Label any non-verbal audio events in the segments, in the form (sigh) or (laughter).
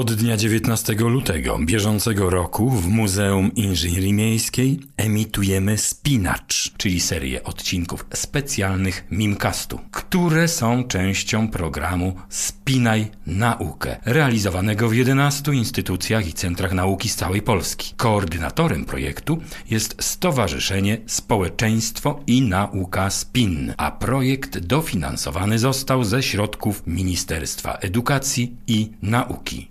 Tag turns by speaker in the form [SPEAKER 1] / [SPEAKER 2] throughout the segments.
[SPEAKER 1] Od dnia 19 lutego bieżącego roku w Muzeum Inżynierii Miejskiej emitujemy Spinacz, czyli serię odcinków specjalnych Mimcastu, które są częścią programu Spinaj Naukę, realizowanego w 11 instytucjach i centrach nauki z całej Polski. Koordynatorem projektu jest Stowarzyszenie Społeczeństwo i Nauka SPIN, a projekt dofinansowany został ze środków Ministerstwa Edukacji i Nauki.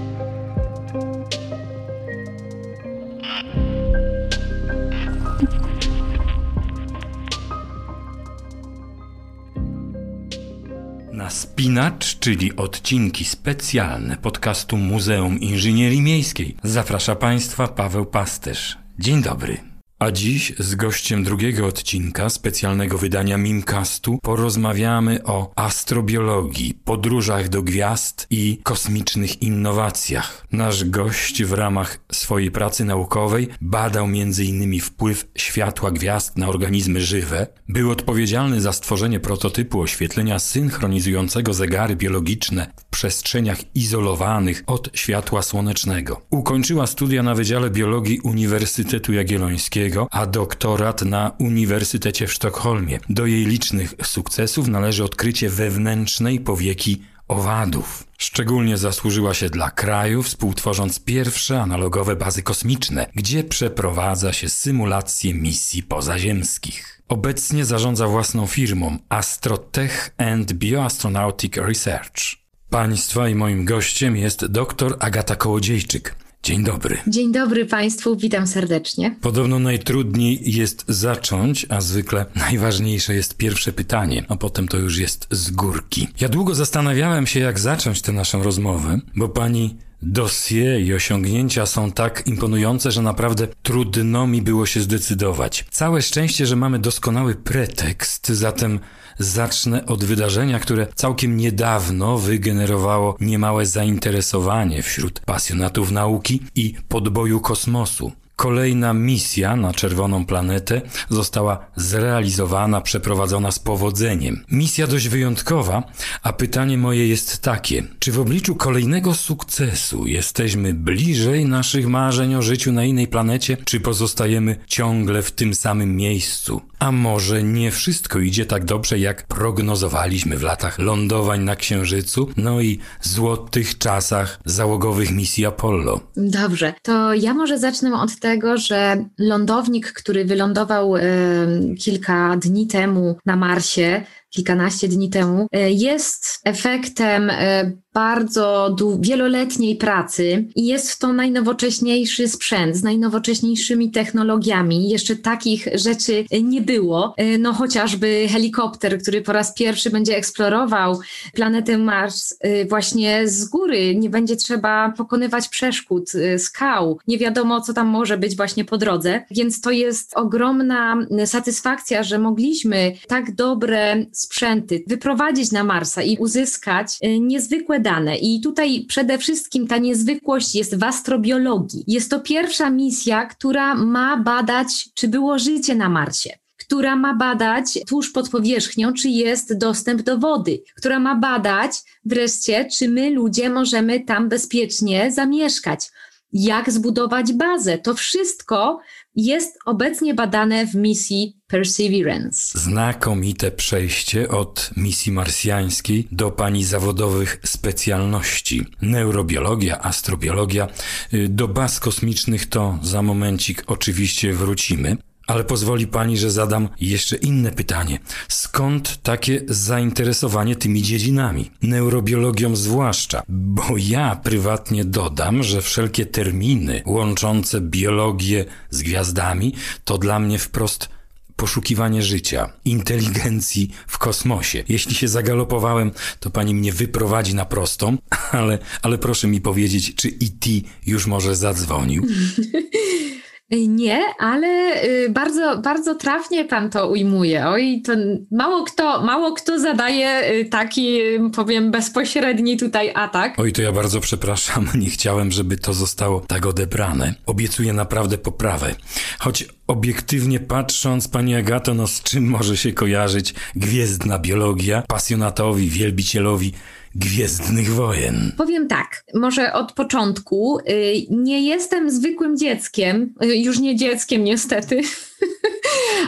[SPEAKER 1] Na Spinacz, czyli odcinki specjalne podcastu Muzeum Inżynierii Miejskiej, zaprasza Państwa Paweł Pasterz. Dzień dobry. A dziś z gościem drugiego odcinka specjalnego wydania Mimcastu porozmawiamy o astrobiologii, podróżach do gwiazd i kosmicznych innowacjach. Nasz gość w ramach swojej pracy naukowej badał m.in. wpływ światła gwiazd na organizmy żywe, był odpowiedzialny za stworzenie prototypu oświetlenia synchronizującego zegary biologiczne w przestrzeniach izolowanych od światła słonecznego. Ukończyła studia na Wydziale Biologii Uniwersytetu Jagiellońskiego a doktorat na Uniwersytecie w Sztokholmie. Do jej licznych sukcesów należy odkrycie wewnętrznej powieki owadów. Szczególnie zasłużyła się dla kraju, współtworząc pierwsze analogowe bazy kosmiczne, gdzie przeprowadza się symulacje misji pozaziemskich. Obecnie zarządza własną firmą Astrotech and Bioastronautic Research. Państwa i moim gościem jest dr Agata Kołodziejczyk. Dzień dobry.
[SPEAKER 2] Dzień dobry Państwu, witam serdecznie.
[SPEAKER 1] Podobno najtrudniej jest zacząć, a zwykle najważniejsze jest pierwsze pytanie, a potem to już jest z górki. Ja długo zastanawiałem się, jak zacząć tę naszą rozmowę, bo pani dosie i osiągnięcia są tak imponujące, że naprawdę trudno mi było się zdecydować. Całe szczęście, że mamy doskonały pretekst, zatem zacznę od wydarzenia, które całkiem niedawno wygenerowało niemałe zainteresowanie wśród pasjonatów nauki i podboju kosmosu. Kolejna misja na czerwoną planetę została zrealizowana, przeprowadzona z powodzeniem. Misja dość wyjątkowa, a pytanie moje jest takie: czy w obliczu kolejnego sukcesu jesteśmy bliżej naszych marzeń o życiu na innej planecie, czy pozostajemy ciągle w tym samym miejscu? A może nie wszystko idzie tak dobrze, jak prognozowaliśmy w latach lądowań na Księżycu, no i złotych czasach załogowych misji Apollo?
[SPEAKER 2] Dobrze, to ja może zacznę od tego, że lądownik, który wylądował kilka dni temu na Marsie, kilkanaście dni temu, e, jest efektem e, bardzo wieloletniej pracy i jest to najnowocześniejszy sprzęt z najnowocześniejszymi technologiami. Jeszcze takich rzeczy nie było. E, no chociażby helikopter, który po raz pierwszy będzie eksplorował planetę Mars właśnie z góry. Nie będzie trzeba pokonywać przeszkód, skał. Nie wiadomo, co tam może być właśnie po drodze. Więc to jest ogromna satysfakcja, że mogliśmy tak dobre sprzęty wyprowadzić na Marsa i uzyskać e, niezwykłe dane. I tutaj przede wszystkim ta niezwykłość jest w astrobiologii. Jest to pierwsza misja, która ma badać, czy było życie na Marsie która ma badać tuż pod powierzchnią, czy jest dostęp do wody, która ma badać wreszcie, czy my ludzie możemy tam bezpiecznie zamieszkać, jak zbudować bazę. To wszystko jest obecnie badane w misji Perseverance.
[SPEAKER 1] Znakomite przejście od misji marsjańskiej do pani zawodowych specjalności. Neurobiologia, astrobiologia. Y, do baz kosmicznych to za momencik oczywiście wrócimy. Ale pozwoli pani, że zadam jeszcze inne pytanie. Skąd takie zainteresowanie tymi dziedzinami? Neurobiologią zwłaszcza, bo ja prywatnie dodam, że wszelkie terminy łączące biologię z gwiazdami to dla mnie wprost poszukiwanie życia, inteligencji w kosmosie. Jeśli się zagalopowałem, to pani mnie wyprowadzi na prostą, (laughs) ale, ale proszę mi powiedzieć, czy IT już może zadzwonił? (laughs)
[SPEAKER 2] Nie, ale y, bardzo, bardzo trafnie pan to ujmuje. Oj, to mało kto, mało kto zadaje y, taki, powiem, bezpośredni tutaj atak.
[SPEAKER 1] Oj, to ja bardzo przepraszam, (laughs) nie chciałem, żeby to zostało tak odebrane. Obiecuję naprawdę poprawę. Choć obiektywnie patrząc, pani Agato, no z czym może się kojarzyć gwiezdna biologia pasjonatowi, wielbicielowi Gwiezdnych Wojen.
[SPEAKER 2] Powiem tak, może od początku. Y, nie jestem zwykłym dzieckiem, y, już nie dzieckiem niestety. (laughs)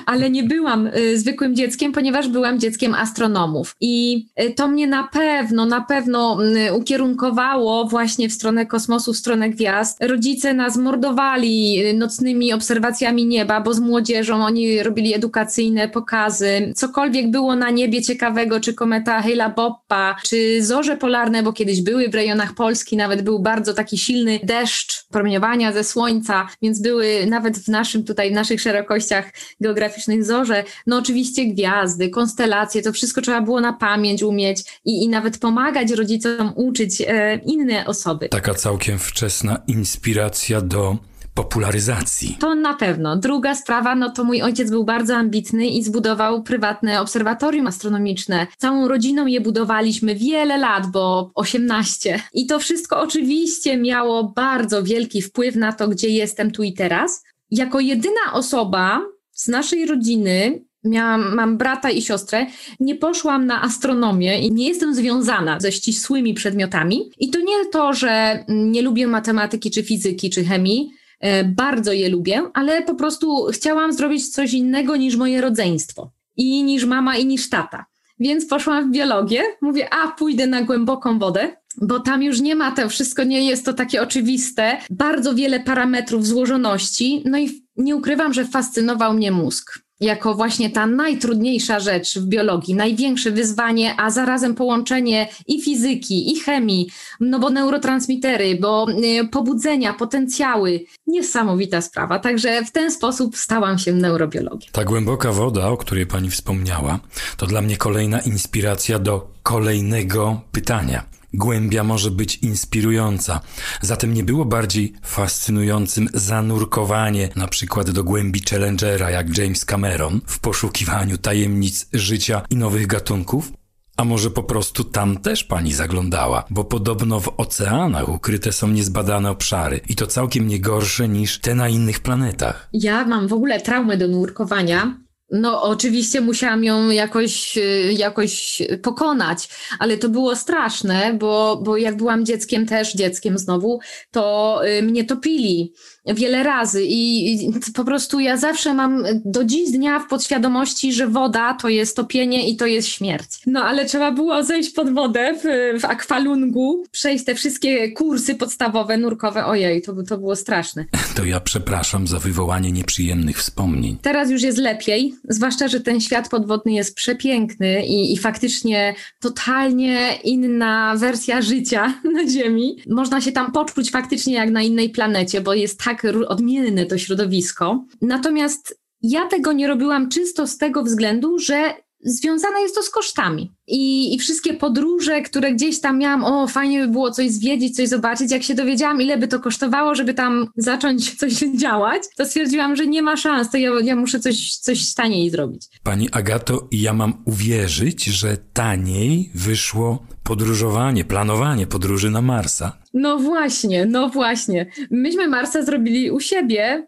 [SPEAKER 2] ale nie byłam y, zwykłym dzieckiem, ponieważ byłam dzieckiem astronomów. I y, to mnie na pewno, na pewno y, ukierunkowało właśnie w stronę kosmosu, w stronę gwiazd. Rodzice nas mordowali nocnymi obserwacjami nieba, bo z młodzieżą oni robili edukacyjne pokazy. Cokolwiek było na niebie ciekawego, czy kometa Hale-Boppa, czy zorze polarne, bo kiedyś były w rejonach Polski, nawet był bardzo taki silny deszcz promieniowania ze słońca, więc były nawet w naszym tutaj, w naszych szerokościach geograficznych zorze, no oczywiście gwiazdy, konstelacje, to wszystko trzeba było na pamięć umieć i, i nawet pomagać rodzicom uczyć e, inne osoby.
[SPEAKER 1] Taka całkiem wczesna inspiracja do popularyzacji.
[SPEAKER 2] To na pewno. Druga sprawa, no to mój ojciec był bardzo ambitny i zbudował prywatne obserwatorium astronomiczne. Całą rodziną je budowaliśmy wiele lat, bo 18. I to wszystko oczywiście miało bardzo wielki wpływ na to, gdzie jestem tu i teraz. Jako jedyna osoba z naszej rodziny miałam, mam brata i siostrę, nie poszłam na astronomię i nie jestem związana ze ścisłymi przedmiotami. I to nie to, że nie lubię matematyki, czy fizyki, czy chemii. E, bardzo je lubię, ale po prostu chciałam zrobić coś innego niż moje rodzeństwo i niż mama i niż tata. Więc poszłam w biologię. Mówię, a pójdę na głęboką wodę, bo tam już nie ma to, wszystko nie jest to takie oczywiste. Bardzo wiele parametrów złożoności. No i nie ukrywam, że fascynował mnie mózg jako właśnie ta najtrudniejsza rzecz w biologii, największe wyzwanie, a zarazem połączenie i fizyki, i chemii, no bo neurotransmitery, bo y, pobudzenia, potencjały. Niesamowita sprawa. Także w ten sposób stałam się neurobiologiem.
[SPEAKER 1] Ta głęboka woda, o której pani wspomniała, to dla mnie kolejna inspiracja do kolejnego pytania. Głębia może być inspirująca, zatem nie było bardziej fascynującym zanurkowanie na przykład do głębi Challengera jak James Cameron w poszukiwaniu tajemnic życia i nowych gatunków? A może po prostu tam też pani zaglądała, bo podobno w oceanach ukryte są niezbadane obszary i to całkiem nie gorsze niż te na innych planetach.
[SPEAKER 2] Ja mam w ogóle traumę do nurkowania, no, oczywiście musiałam ją jakoś, y, jakoś pokonać, ale to było straszne, bo, bo jak byłam dzieckiem, też dzieckiem znowu, to y, mnie topili wiele razy i, po prostu ja zawsze mam do dziś dnia w podświadomości, że woda to jest topienie i to jest śmierć. No ale trzeba było zejść pod wodę w, w akwalungu, przejść te wszystkie kursy podstawowe, nurkowe. Ojej, to, to było straszne.
[SPEAKER 1] To ja przepraszam za wywołanie nieprzyjemnych wspomnień.
[SPEAKER 2] Teraz już jest lepiej, zwłaszcza, że ten świat podwodny jest przepiękny i, i faktycznie totalnie inna wersja życia (laughs) na Ziemi. Można się tam poczuć faktycznie jak na innej planecie, bo jest tak tak odmienne to środowisko. Natomiast ja tego nie robiłam czysto z tego względu, że związane jest to z kosztami. I, I wszystkie podróże, które gdzieś tam miałam, o fajnie by było coś zwiedzić, coś zobaczyć, jak się dowiedziałam, ile by to kosztowało, żeby tam zacząć (laughs) coś działać, to stwierdziłam, że nie ma szans, to ja, ja muszę coś, coś taniej zrobić.
[SPEAKER 1] Pani Agato, ja mam uwierzyć, że taniej wyszło podróżowanie, planowanie podróży na Marsa.
[SPEAKER 2] No właśnie, no właśnie. Myśmy Marsa zrobili u siebie,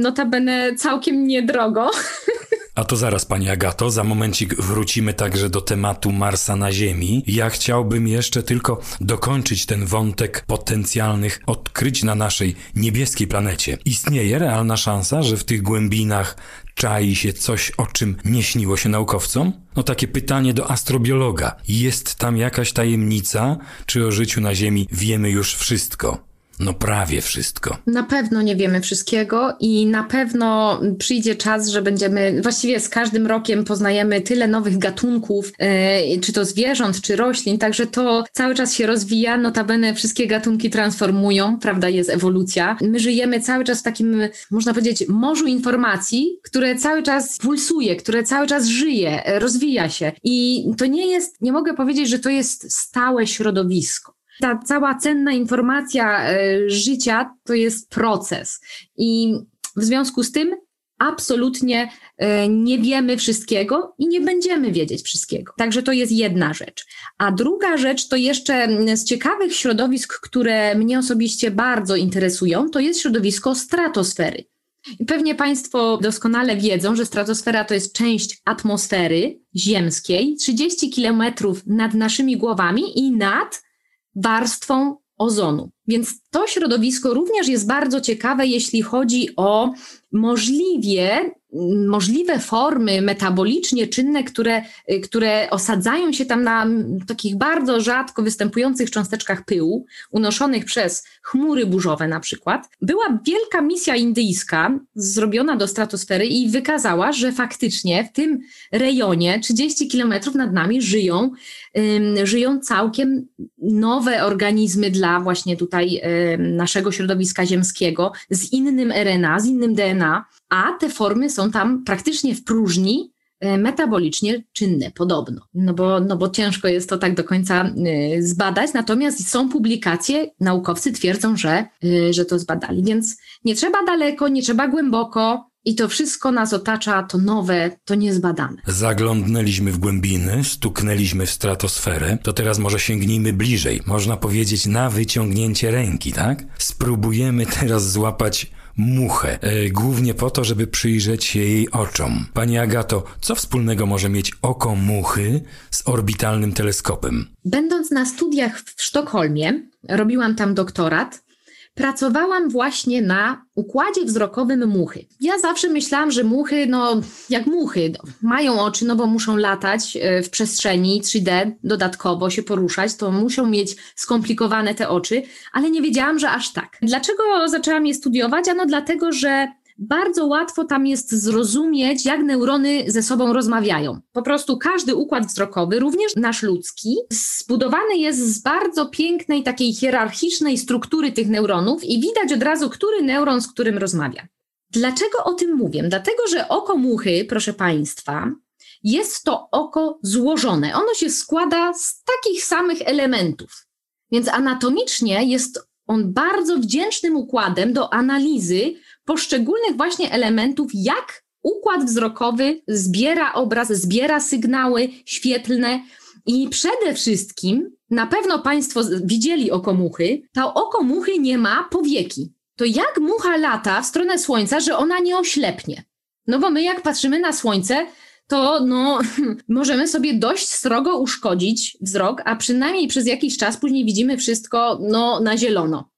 [SPEAKER 2] notabene całkiem niedrogo. (laughs)
[SPEAKER 1] A to zaraz, pani Agato, za momencik wrócimy także do tematu Marsa na Ziemi. Ja chciałbym jeszcze tylko dokończyć ten wątek potencjalnych odkryć na naszej niebieskiej planecie. Istnieje realna szansa, że w tych głębinach czai się coś, o czym nie śniło się naukowcom? No takie pytanie do astrobiologa. Jest tam jakaś tajemnica, czy o życiu na Ziemi wiemy już wszystko? No prawie wszystko.
[SPEAKER 2] Na pewno nie wiemy wszystkiego i na pewno przyjdzie czas, że będziemy, właściwie z każdym rokiem poznajemy tyle nowych gatunków, e, czy to zwierząt, czy roślin, także to cały czas się rozwija, notabene wszystkie gatunki transformują, prawda, jest ewolucja. My żyjemy cały czas w takim, można powiedzieć, morzu informacji, które cały czas pulsuje, które cały czas żyje, rozwija się i to nie jest, nie mogę powiedzieć, że to jest stałe środowisko ta cała cenna informacja e, życia to jest proces. I W związku z tym absolutnie e, nie wiemy wszystkiego i nie będziemy wiedzieć wszystkiego. Także to jest jedna rzecz. A druga rzecz to jeszcze z ciekawych środowisk, które mnie osobiście bardzo interesują, to jest środowisko stratosfery. I pewnie Państwo doskonale wiedzą, że stratosfera to jest część atmosfery ziemskiej, 30 kilometrów nad naszymi głowami i nad warstwą ozonu. Więc to środowisko również jest bardzo ciekawe, jeśli chodzi o możliwie możliwe formy metabolicznie czynne, które, które osadzają się tam na takich bardzo rzadko występujących cząsteczkach pyłu, unoszonych przez chmury burzowe na przykład. Była wielka misja indyjska zrobiona do stratosfery i wykazała, że faktycznie w tym rejonie 30 kilometrów nad nami żyją, żyją całkiem nowe organizmy dla właśnie tutaj naszego środowiska ziemskiego z innym RNA, z innym DNA, a te formy są tam praktycznie w próżni, e, metabolicznie czynne, podobno. No bo, no bo ciężko jest to tak do końca e, zbadać, natomiast są publikacje, naukowcy twierdzą, że, e, że to zbadali. Więc nie trzeba daleko, nie trzeba głęboko, i to wszystko nas otacza, to nowe, to niezbadane.
[SPEAKER 1] Zaglądnęliśmy w głębiny, stuknęliśmy w stratosferę, to teraz może sięgnijmy bliżej, można powiedzieć na wyciągnięcie ręki, tak? Spróbujemy teraz złapać muchę, e, głównie po to, żeby przyjrzeć się jej oczom. Pani Agato, co wspólnego może mieć oko muchy z orbitalnym teleskopem?
[SPEAKER 2] Będąc na studiach w Sztokholmie, robiłam tam doktorat, pracowałam właśnie na układzie wzrokowym muchy. Ja zawsze myślałam, że muchy, no jak muchy, no, mają oczy, no bo muszą latać e, w przestrzeni 3D, dodatkowo się poruszać, to muszą mieć skomplikowane te oczy, ale nie wiedziałam, że aż tak. Dlaczego zaczęłam je studiować? Ano dlatego, że bardzo łatwo tam jest zrozumieć, jak neurony ze sobą rozmawiają. Po prostu każdy układ wzrokowy, również nasz ludzki, zbudowany jest z bardzo pięknej, takiej hierarchicznej struktury tych neuronów i widać od razu, który neuron z którym rozmawia. Dlaczego o tym mówię? Dlatego, że oko muchy, proszę Państwa, jest to oko złożone. Ono się składa z takich samych elementów. Więc anatomicznie jest on bardzo wdzięcznym układem do analizy poszczególnych właśnie elementów, jak układ wzrokowy zbiera obraz, zbiera sygnały świetlne i przede wszystkim na pewno Państwo widzieli oko muchy. To oko muchy nie ma powieki. To jak mucha lata w stronę słońca, że ona nie oślepnie? No bo my jak patrzymy na słońce, to no, (laughs) możemy sobie dość srogo uszkodzić wzrok, a przynajmniej przez jakiś czas później widzimy wszystko no, na zielono.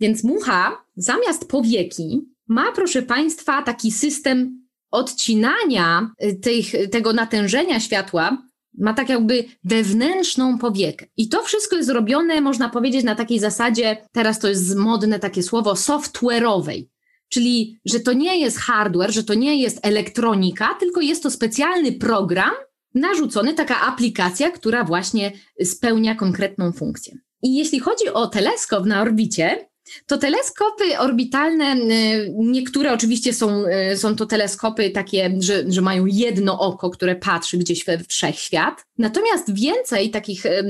[SPEAKER 2] Więc mucha zamiast powieki ma, proszę Państwa, taki system odcinania y, tych, tego natężenia światła, ma tak jakby wewnętrzną powiekę. I to wszystko jest zrobione, można powiedzieć, na takiej zasadzie, teraz to jest modne takie słowo, software'owej. Czyli, że to nie jest hardware, że to nie jest elektronika, tylko jest to specjalny program narzucony, taka aplikacja, która właśnie spełnia konkretną funkcję. I jeśli chodzi o teleskop na orbicie, to teleskopy orbitalne, y, niektóre oczywiście są, y, są to teleskopy takie, że, że mają jedno oko, które patrzy gdzieś we wszechświat. Natomiast więcej takich y,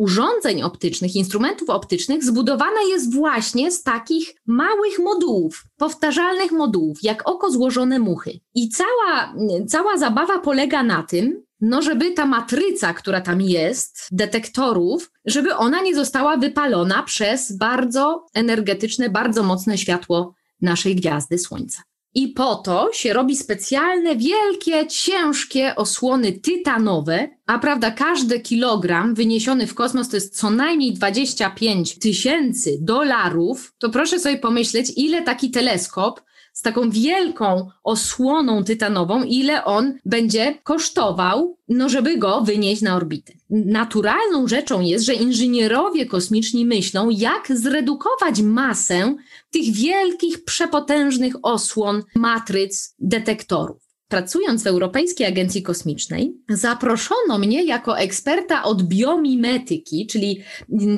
[SPEAKER 2] urządzeń optycznych, instrumentów optycznych zbudowane jest właśnie z takich małych modułów, powtarzalnych modułów, jak oko złożone muchy. I cała, cała zabawa polega na tym, no żeby ta matryca, która tam jest, detektorów, żeby ona nie została wypalona przez bardzo energetyczne, bardzo mocne światło naszej gwiazdy Słońca. I po to się robi specjalne, wielkie, ciężkie osłony tytanowe, a prawda, każdy kilogram wyniesiony w kosmos to jest co najmniej 25 tysięcy dolarów. To proszę sobie pomyśleć, ile taki teleskop z taką wielką osłoną tytanową, ile on będzie kosztował, no żeby go wynieść na orbitę. Naturalną rzeczą jest, że inżynierowie kosmiczni myślą, jak zredukować masę tych wielkich, przepotężnych osłon, matryc, detektorów pracując w Europejskiej Agencji Kosmicznej, zaproszono mnie jako eksperta od biomimetyki, czyli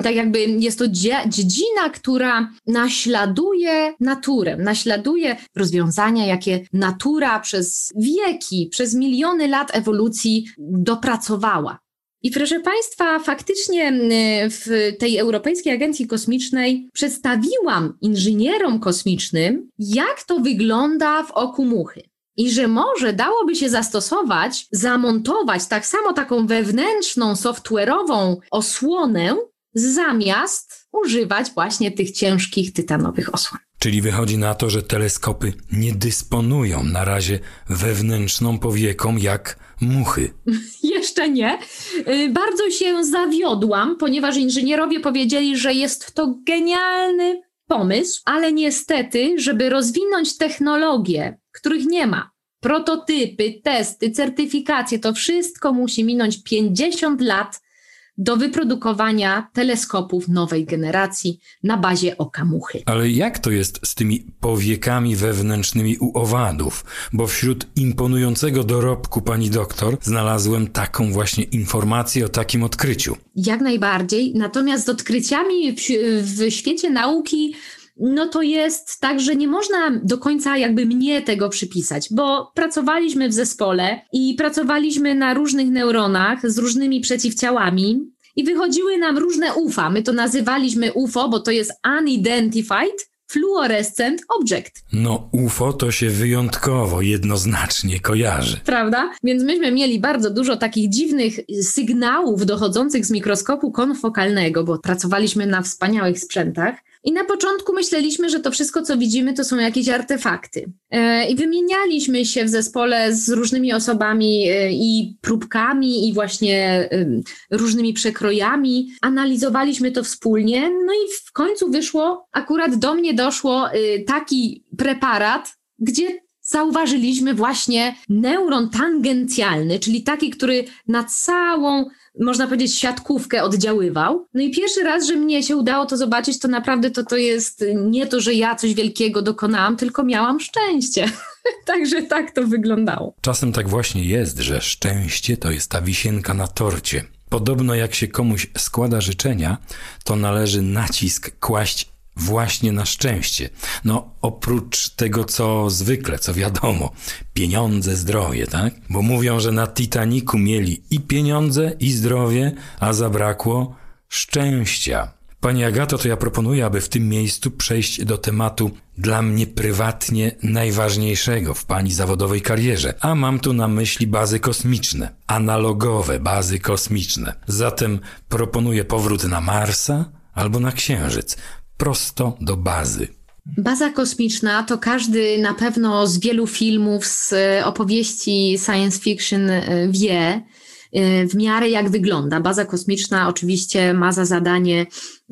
[SPEAKER 2] tak jakby jest to dziedzina, która naśladuje naturę, naśladuje rozwiązania, jakie natura przez wieki, przez miliony lat ewolucji dopracowała. I proszę Państwa, faktycznie w tej Europejskiej Agencji Kosmicznej przedstawiłam inżynierom kosmicznym, jak to wygląda w oku muchy. I że może dałoby się zastosować, zamontować tak samo taką wewnętrzną, software'ową osłonę, zamiast używać właśnie tych ciężkich tytanowych osłon.
[SPEAKER 1] Czyli wychodzi na to, że teleskopy nie dysponują na razie wewnętrzną powieką jak muchy. (laughs)
[SPEAKER 2] Jeszcze nie. Y, bardzo się zawiodłam, ponieważ inżynierowie powiedzieli, że jest to genialny pomysł, ale niestety, żeby rozwinąć technologie, których nie ma, prototypy, testy, certyfikacje, to wszystko musi minąć 50 lat do wyprodukowania teleskopów nowej generacji na bazie oka muchy.
[SPEAKER 1] Ale jak to jest z tymi powiekami wewnętrznymi u owadów? Bo wśród imponującego dorobku pani doktor znalazłem taką właśnie informację o takim odkryciu.
[SPEAKER 2] Jak najbardziej. Natomiast z odkryciami w, w świecie nauki no to jest tak, że nie można do końca jakby mnie tego przypisać, bo pracowaliśmy w zespole i pracowaliśmy na różnych neuronach z różnymi przeciwciałami i wychodziły nam różne UFA. My to nazywaliśmy UFO, bo to jest Unidentified Fluorescent Object.
[SPEAKER 1] No, UFO to się wyjątkowo, jednoznacznie kojarzy.
[SPEAKER 2] Prawda? Więc myśmy mieli bardzo dużo takich dziwnych sygnałów dochodzących z mikroskopu konfokalnego, bo pracowaliśmy na wspaniałych sprzętach. I na początku myśleliśmy, że to wszystko, co widzimy, to są jakieś artefakty. E, I wymienialiśmy się w zespole z różnymi osobami e, i próbkami, i właśnie różnymi przekrojami. Analizowaliśmy to wspólnie, no i w końcu wyszło, akurat do mnie doszło y, taki preparat, gdzie zauważyliśmy właśnie neuron tangencjalny, czyli taki, który na całą można powiedzieć, siatkówkę oddziaływał. No i pierwszy raz, że mnie się udało to zobaczyć, to naprawdę to, to jest nie to, że ja coś wielkiego dokonałam, tylko miałam szczęście. (laughs) Także tak to wyglądało.
[SPEAKER 1] Czasem tak właśnie jest, że szczęście to jest ta wisienka na torcie. Podobno jak się komuś składa życzenia, to należy nacisk kłaść właśnie na szczęście. No, oprócz tego, co zwykle, co wiadomo, pieniądze, zdrowie, tak? Bo mówią, że na Titaniku mieli i pieniądze, i zdrowie, a zabrakło szczęścia. Pani Agato, to ja proponuję, aby w tym miejscu przejść do tematu dla mnie prywatnie najważniejszego w pani zawodowej karierze, a mam tu na myśli bazy kosmiczne, analogowe bazy kosmiczne. Zatem proponuję powrót na Marsa albo na Księżyc, prosto do bazy.
[SPEAKER 2] Baza kosmiczna to każdy na pewno z wielu filmów, z opowieści science fiction e, wie, e, w miarę jak wygląda. Baza kosmiczna oczywiście ma za zadanie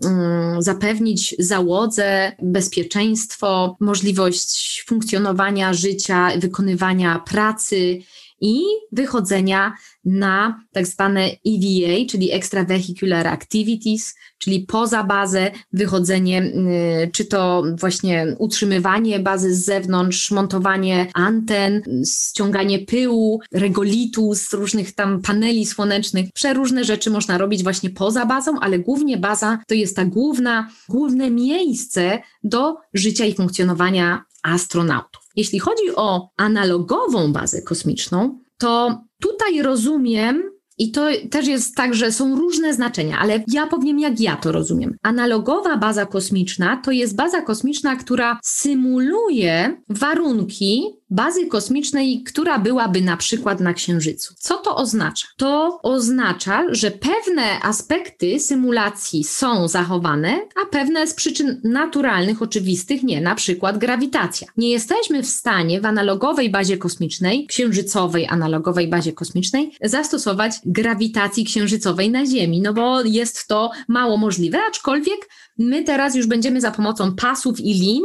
[SPEAKER 2] mm, zapewnić załodze bezpieczeństwo, możliwość funkcjonowania życia, wykonywania pracy i wychodzenia na tak zwane EVA, czyli Extravehicular Activities, czyli poza bazę, wychodzenie, y, czy to właśnie utrzymywanie bazy z zewnątrz, montowanie anten, ściąganie pyłu, regolitu z różnych tam paneli słonecznych. Przeróżne rzeczy można robić właśnie poza bazą, ale głównie baza to jest ta główna, główne miejsce do życia i funkcjonowania astronautów. Jeśli chodzi o analogową bazę kosmiczną, to tutaj rozumiem, i to też jest tak, że są różne znaczenia, ale ja powiem, jak ja to rozumiem. Analogowa baza kosmiczna to jest baza kosmiczna, która symuluje warunki bazy kosmicznej, która byłaby na przykład na Księżycu. Co to oznacza? To oznacza, że pewne aspekty symulacji są zachowane, a pewne z przyczyn naturalnych, oczywistych nie, na przykład grawitacja. Nie jesteśmy w stanie w analogowej bazie kosmicznej, księżycowej analogowej bazie kosmicznej, zastosować grawitacji księżycowej na Ziemi, no bo jest to mało możliwe, aczkolwiek my teraz już będziemy za pomocą pasów i lin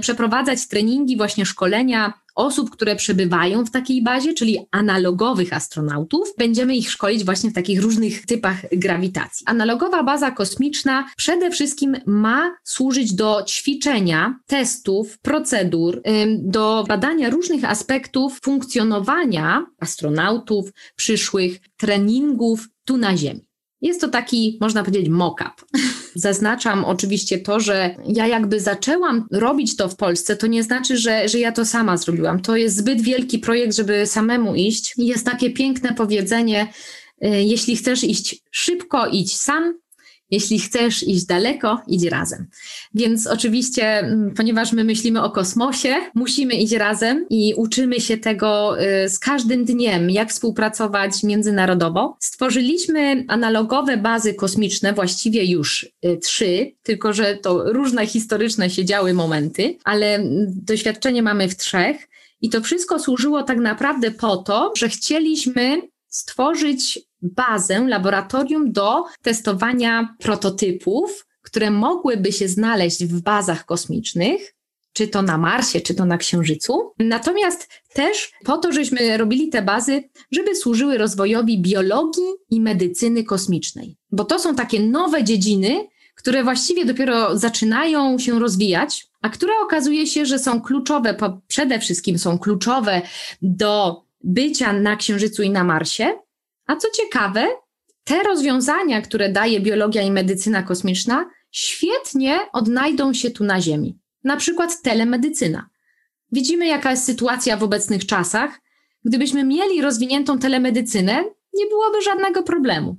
[SPEAKER 2] przeprowadzać treningi, właśnie szkolenia osób, które przebywają w takiej bazie, czyli analogowych astronautów. Będziemy ich szkolić właśnie w takich różnych typach grawitacji. Analogowa baza kosmiczna przede wszystkim ma służyć do ćwiczenia, testów, procedur, do badania różnych aspektów funkcjonowania astronautów, przyszłych treningów tu na Ziemi. Jest to taki, można powiedzieć, mock-up. (laughs) Zaznaczam oczywiście to, że ja jakby zaczęłam robić to w Polsce, to nie znaczy, że, że ja to sama zrobiłam. To jest zbyt wielki projekt, żeby samemu iść. Jest takie piękne powiedzenie, y, jeśli chcesz iść szybko, idź sam, jeśli chcesz iść daleko, idź razem. Więc oczywiście, mm, ponieważ my myślimy o kosmosie, musimy iść razem i uczymy się tego y, z każdym dniem, jak współpracować międzynarodowo. Stworzyliśmy analogowe bazy kosmiczne, właściwie już y, trzy, tylko że to różne historyczne się działy momenty, ale mm, doświadczenie mamy w trzech. I to wszystko służyło tak naprawdę po to, że chcieliśmy stworzyć bazę, laboratorium do testowania prototypów, które mogłyby się znaleźć w bazach kosmicznych, czy to na Marsie, czy to na Księżycu. Natomiast też po to, żeśmy robili te bazy, żeby służyły rozwojowi biologii i medycyny kosmicznej. Bo to są takie nowe dziedziny, które właściwie dopiero zaczynają się rozwijać, a które okazuje się, że są kluczowe, przede wszystkim są kluczowe do bycia na Księżycu i na Marsie, a co ciekawe, te rozwiązania, które daje biologia i medycyna kosmiczna, świetnie odnajdą się tu na Ziemi. Na przykład telemedycyna. Widzimy, jaka jest sytuacja w obecnych czasach. Gdybyśmy mieli rozwiniętą telemedycynę, nie byłoby żadnego problemu.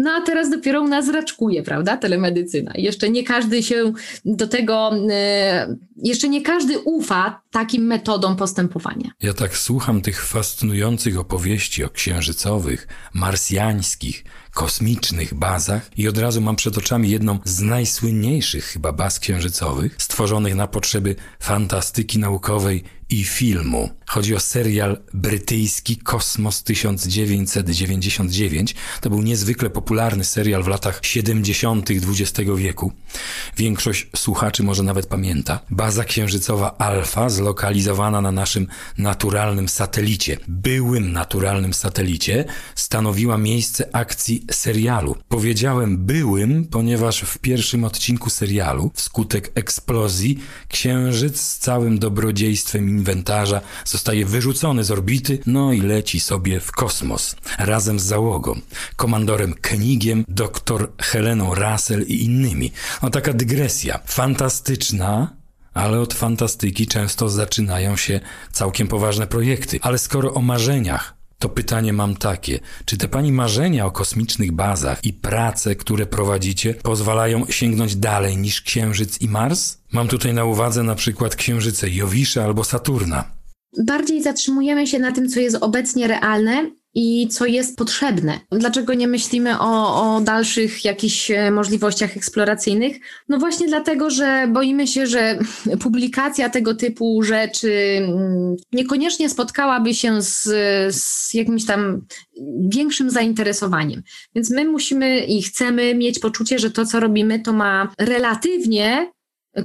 [SPEAKER 2] No a teraz dopiero u nas raczkuje, prawda, telemedycyna. Jeszcze nie każdy się do tego, e, jeszcze nie każdy ufa takim metodom postępowania.
[SPEAKER 1] Ja tak słucham tych fascynujących opowieści o księżycowych, marsjańskich, kosmicznych bazach i od razu mam przed oczami jedną z najsłynniejszych chyba baz księżycowych, stworzonych na potrzeby fantastyki naukowej i filmu. Chodzi o serial brytyjski Kosmos 1999. To był niezwykle popularny serial w latach 70. XX wieku. Większość słuchaczy może nawet pamięta. Baza księżycowa Alfa zlokalizowana na naszym naturalnym satelicie, byłym naturalnym satelicie, stanowiła miejsce akcji serialu. Powiedziałem byłym, ponieważ w pierwszym odcinku serialu, wskutek eksplozji, księżyc z całym dobrodziejstwem inwentarza zostaje wyrzucony z orbity, no i leci sobie w kosmos razem z załogą, komandorem Kenigiem, doktor Heleną Russell i innymi. No taka dygresja. Fantastyczna, ale od fantastyki często zaczynają się całkiem poważne projekty. Ale skoro o marzeniach, to pytanie mam takie: czy te pani marzenia o kosmicznych bazach i prace, które prowadzicie, pozwalają sięgnąć dalej niż Księżyc i Mars? Mam tutaj na uwadze na przykład księżyce Jowisza albo Saturna.
[SPEAKER 2] Bardziej zatrzymujemy się na tym, co jest obecnie realne i co jest potrzebne. Dlaczego nie myślimy o, o dalszych jakichś e, możliwościach eksploracyjnych? No właśnie dlatego, że boimy się, że (laughs) publikacja tego typu rzeczy mm, niekoniecznie spotkałaby się z, z jakimś tam większym zainteresowaniem. Więc my musimy i chcemy mieć poczucie, że to, co robimy, to ma relatywnie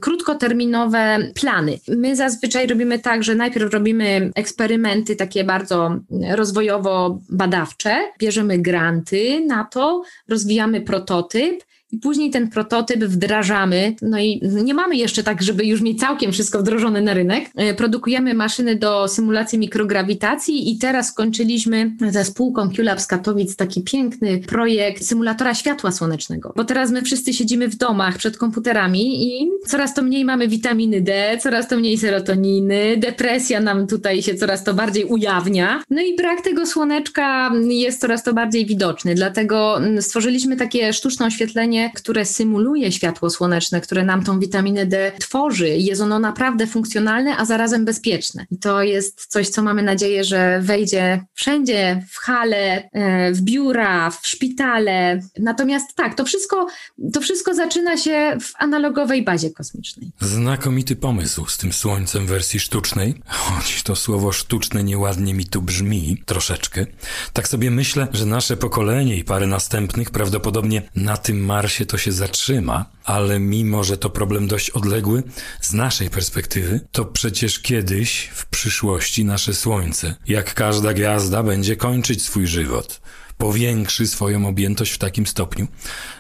[SPEAKER 2] krótkoterminowe plany. My zazwyczaj robimy tak, że najpierw robimy eksperymenty takie bardzo rozwojowo-badawcze, bierzemy granty na to, rozwijamy prototyp i później ten prototyp wdrażamy. No i nie mamy jeszcze tak, żeby już mieć całkiem wszystko wdrożone na rynek. E, produkujemy maszyny do symulacji mikrograwitacji i teraz skończyliśmy ze spółką QLab Katowic taki piękny projekt symulatora światła słonecznego. Bo teraz my wszyscy siedzimy w domach przed komputerami i coraz to mniej mamy witaminy D, coraz to mniej serotoniny, depresja nam tutaj się coraz to bardziej ujawnia. No i brak tego słoneczka jest coraz to bardziej widoczny. Dlatego stworzyliśmy takie sztuczne oświetlenie które symuluje światło słoneczne, które nam tą witaminę D tworzy. Jest ono naprawdę funkcjonalne, a zarazem bezpieczne. I to jest coś, co mamy nadzieję, że wejdzie wszędzie, w hale, e, w biura, w szpitale. Natomiast tak, to wszystko, to wszystko zaczyna się w analogowej bazie kosmicznej.
[SPEAKER 1] Znakomity pomysł z tym słońcem w wersji sztucznej, choć to słowo sztuczne nieładnie mi tu brzmi troszeczkę. Tak sobie myślę, że nasze pokolenie i parę następnych prawdopodobnie na tym Marsie czasie to się zatrzyma, ale mimo, że to problem dość odległy, z naszej perspektywy, to przecież kiedyś, w przyszłości, nasze Słońce, jak każda gwiazda, będzie kończyć swój żywot powiększy swoją objętość w takim stopniu,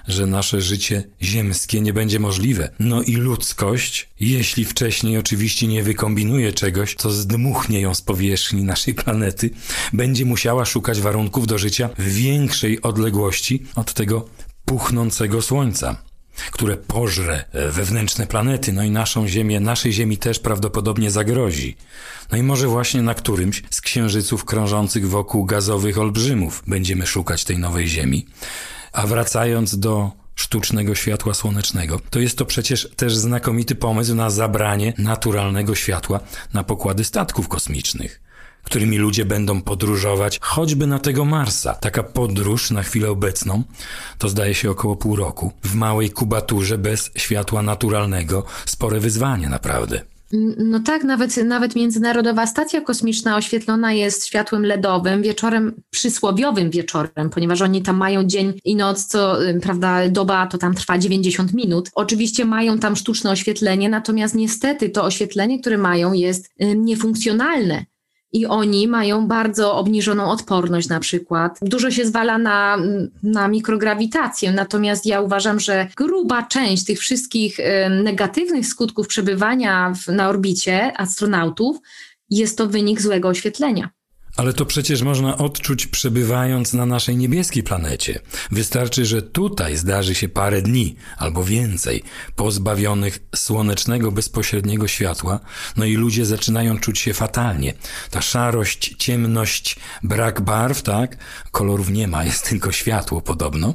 [SPEAKER 1] że nasze życie ziemskie nie będzie możliwe. No i ludzkość, jeśli wcześniej oczywiście nie wykombinuje czegoś, co zdmuchnie ją z powierzchni naszej planety, będzie musiała szukać warunków do życia w większej odległości od tego puchnącego słońca. które pożre wewnętrzne planety, no i naszą Ziemię, naszej Ziemi też prawdopodobnie zagrozi. No i może właśnie na którymś z księżyców krążących wokół gazowych olbrzymów będziemy szukać tej nowej Ziemi. A wracając do sztucznego światła słonecznego, to jest to przecież też znakomity pomysł na zabranie naturalnego światła na pokłady statków kosmicznych którymi ludzie będą podróżować choćby na tego Marsa. Taka podróż na chwilę obecną to zdaje się około pół roku. W małej kubaturze bez światła naturalnego spore wyzwanie naprawdę.
[SPEAKER 2] No tak, nawet, nawet Międzynarodowa Stacja Kosmiczna oświetlona jest światłem LEDowym, wieczorem, przysłowiowym wieczorem, ponieważ oni tam mają dzień i noc, co, prawda, doba to tam trwa 90 minut. Oczywiście mają tam sztuczne oświetlenie, natomiast niestety to oświetlenie, które mają jest niefunkcjonalne i oni mają bardzo obniżoną odporność na przykład. Dużo się zwala na, na mikrograwitację, natomiast ja uważam, że gruba część tych wszystkich negatywnych skutków przebywania w, na orbicie astronautów jest to wynik złego oświetlenia.
[SPEAKER 1] Ale to przecież można odczuć przebywając na naszej niebieskiej planecie. Wystarczy, że tutaj zdarzy się parę dni albo więcej pozbawionych słonecznego bezpośredniego światła, no i ludzie zaczynają czuć się fatalnie. Ta szarość, ciemność, brak barw, tak? Kolorów nie ma, jest tylko światło podobno.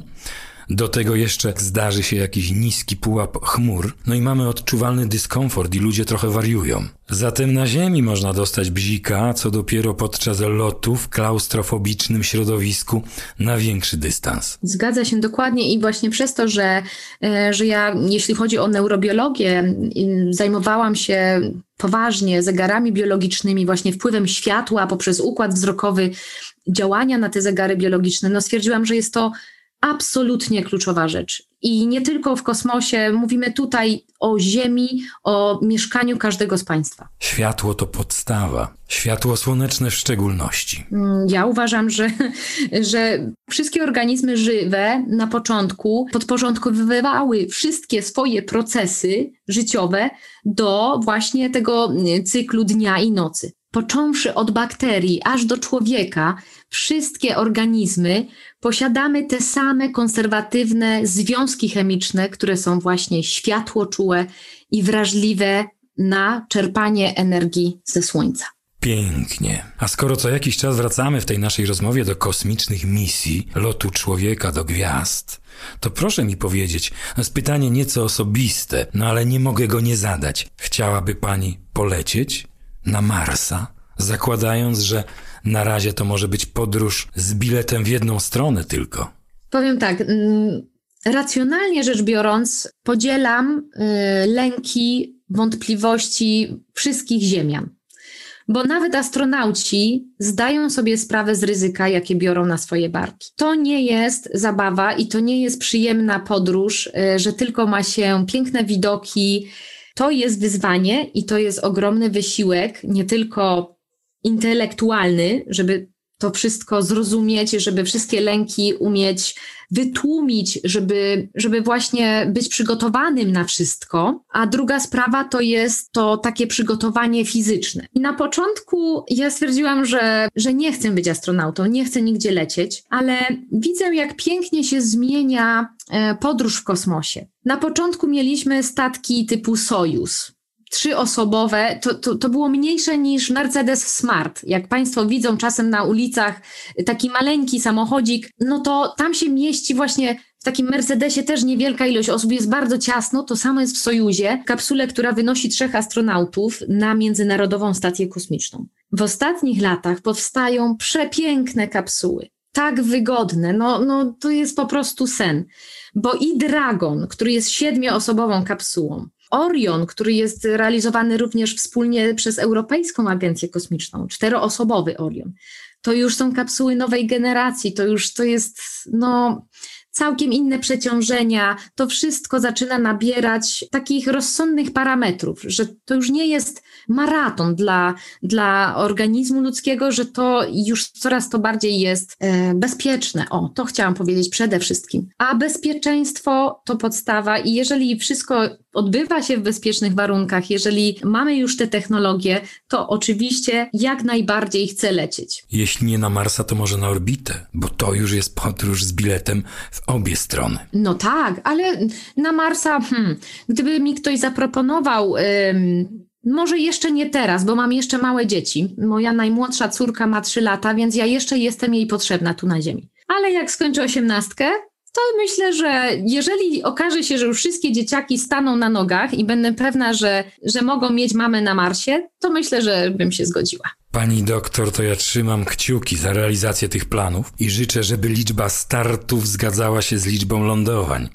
[SPEAKER 1] Do tego jeszcze zdarzy się jakiś niski pułap chmur, no i mamy odczuwalny dyskomfort i ludzie trochę wariują. Zatem na Ziemi można dostać bzika, co dopiero podczas lotu w klaustrofobicznym środowisku na większy dystans.
[SPEAKER 2] Zgadza się dokładnie i właśnie przez to, że, e, że ja, jeśli chodzi o neurobiologię, zajmowałam się poważnie zegarami biologicznymi, właśnie wpływem światła poprzez układ wzrokowy, działania na te zegary biologiczne, no stwierdziłam, że jest to absolutnie kluczowa rzecz. I nie tylko w kosmosie, mówimy tutaj o Ziemi, o mieszkaniu każdego z państwa.
[SPEAKER 1] Światło to podstawa, światło słoneczne w szczególności.
[SPEAKER 2] Mm, ja uważam, że, (laughs) że wszystkie organizmy żywe na początku podporządkowywały wszystkie swoje procesy życiowe do właśnie tego cyklu dnia i nocy. Począwszy od bakterii aż do człowieka, wszystkie organizmy posiadamy te same konserwatywne związki chemiczne, które są właśnie światłoczułe i wrażliwe na czerpanie energii ze Słońca.
[SPEAKER 1] Pięknie. A skoro co jakiś czas wracamy w tej naszej rozmowie do kosmicznych misji, lotu człowieka do gwiazd, to proszę mi powiedzieć, to jest pytanie nieco osobiste, no ale nie mogę go nie zadać. Chciałaby pani polecieć na Marsa, zakładając, że na razie to może być podróż z biletem w jedną stronę tylko.
[SPEAKER 2] Powiem tak. Mm, racjonalnie rzecz biorąc, podzielam y, lęki, wątpliwości wszystkich Ziemian. Bo nawet astronauci zdają sobie sprawę z ryzyka, jakie biorą na swoje barki. To nie jest zabawa i to nie jest przyjemna podróż, y, że tylko ma się piękne widoki. To jest wyzwanie i to jest ogromny wysiłek, nie tylko intelektualny, żeby to wszystko zrozumieć, żeby wszystkie lęki umieć wytłumić, żeby, żeby właśnie być przygotowanym na wszystko. A druga sprawa to jest to takie przygotowanie fizyczne. I na początku ja stwierdziłam, że, że nie chcę być astronautą, nie chcę nigdzie lecieć, ale widzę, jak pięknie się zmienia e, podróż w kosmosie. Na początku mieliśmy statki typu Sojus trzyosobowe, to, to, to było mniejsze niż Mercedes Smart. Jak Państwo widzą czasem na ulicach taki maleńki samochodzik, no to tam się mieści właśnie w takim Mercedesie też niewielka ilość osób, jest bardzo ciasno. To samo jest w Sojuzie, kapsule, która wynosi trzech astronautów na Międzynarodową Stację Kosmiczną. W ostatnich latach powstają przepiękne kapsuły. Tak wygodne, no, no to jest po prostu sen. Bo i Dragon, który jest siedmioosobową kapsułą, Orion, który jest realizowany również wspólnie przez Europejską Agencję Kosmiczną, czteroosobowy Orion. To już są kapsuły nowej generacji, to już to jest no, całkiem inne przeciążenia. To wszystko zaczyna nabierać takich rozsądnych parametrów, że to już nie jest maraton dla, dla organizmu ludzkiego, że to już coraz to bardziej jest e, bezpieczne. O, to chciałam powiedzieć przede wszystkim. A bezpieczeństwo to podstawa i jeżeli wszystko odbywa się w bezpiecznych warunkach, jeżeli mamy już te technologie, to oczywiście jak najbardziej chcę lecieć.
[SPEAKER 1] Jeśli nie na Marsa, to może na orbitę, bo to już jest podróż z biletem w obie strony.
[SPEAKER 2] No tak, ale na Marsa, hmm, gdyby mi ktoś zaproponował. może jeszcze nie teraz, bo mam jeszcze małe dzieci. Moja najmłodsza córka ma 3 lata, więc ja jeszcze jestem jej potrzebna tu na Ziemi. Ale jak skończę osiemnastkę, to myślę, że jeżeli okaże się, że już wszystkie dzieciaki staną na nogach i będę pewna, że, że mogą mieć mamę na Marsie, to myślę, że bym się zgodziła.
[SPEAKER 1] Pani doktor, to ja trzymam kciuki za realizację tych planów i życzę, żeby liczba startów zgadzała się z liczbą lądowań.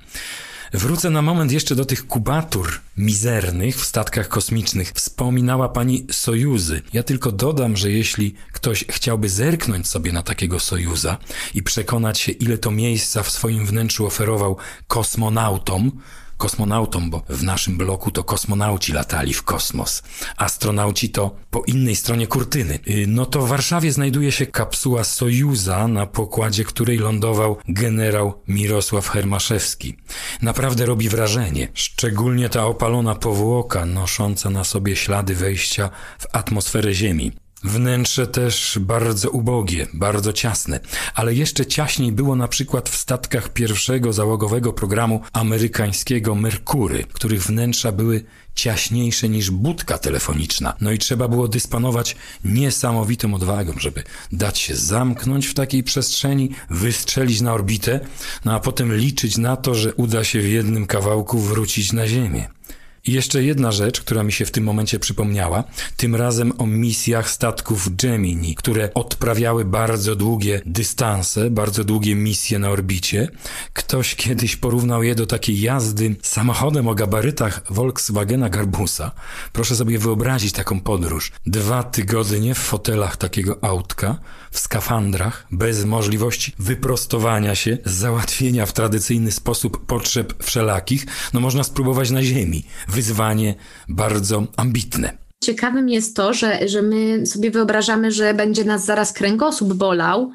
[SPEAKER 1] Wrócę na moment jeszcze do tych kubatur mizernych w statkach kosmicznych. Wspominała pani Sojuzy. Ja tylko dodam, że jeśli ktoś chciałby zerknąć sobie na takiego Sojuza i przekonać się, ile to miejsca w swoim wnętrzu oferował kosmonautom, kosmonautom, bo w naszym bloku to kosmonauci latali w kosmos. Astronauci to po innej stronie kurtyny. Y, no to w Warszawie znajduje się kapsuła Sojuza, na pokładzie której lądował generał Mirosław Hermaszewski. Naprawdę robi wrażenie, szczególnie ta opalona powłoka nosząca na sobie ślady wejścia w atmosferę Ziemi. Wnętrze też bardzo ubogie, bardzo ciasne, ale jeszcze ciaśniej było na przykład w statkach pierwszego załogowego programu amerykańskiego Merkury, których wnętrza były ciaśniejsze niż budka telefoniczna. No i trzeba było dysponować niesamowitą odwagą, żeby dać się zamknąć w takiej przestrzeni, wystrzelić na orbitę, no a potem liczyć na to, że uda się w jednym kawałku wrócić na Ziemię. I jeszcze jedna rzecz, która mi się w tym momencie przypomniała, tym razem o misjach statków Gemini, które odprawiały bardzo długie dystanse, bardzo długie misje na orbicie. Ktoś kiedyś porównał je do takiej jazdy samochodem o gabarytach Volkswagena Garbusa. Proszę sobie wyobrazić taką podróż. Dwa tygodnie w fotelach takiego autka, w skafandrach, bez możliwości wyprostowania się, załatwienia w tradycyjny sposób potrzeb wszelakich, no można spróbować na ziemi wyzwanie bardzo ambitne.
[SPEAKER 2] Ciekawym jest to, że, że my sobie wyobrażamy, że będzie nas zaraz kręgosłup bolał,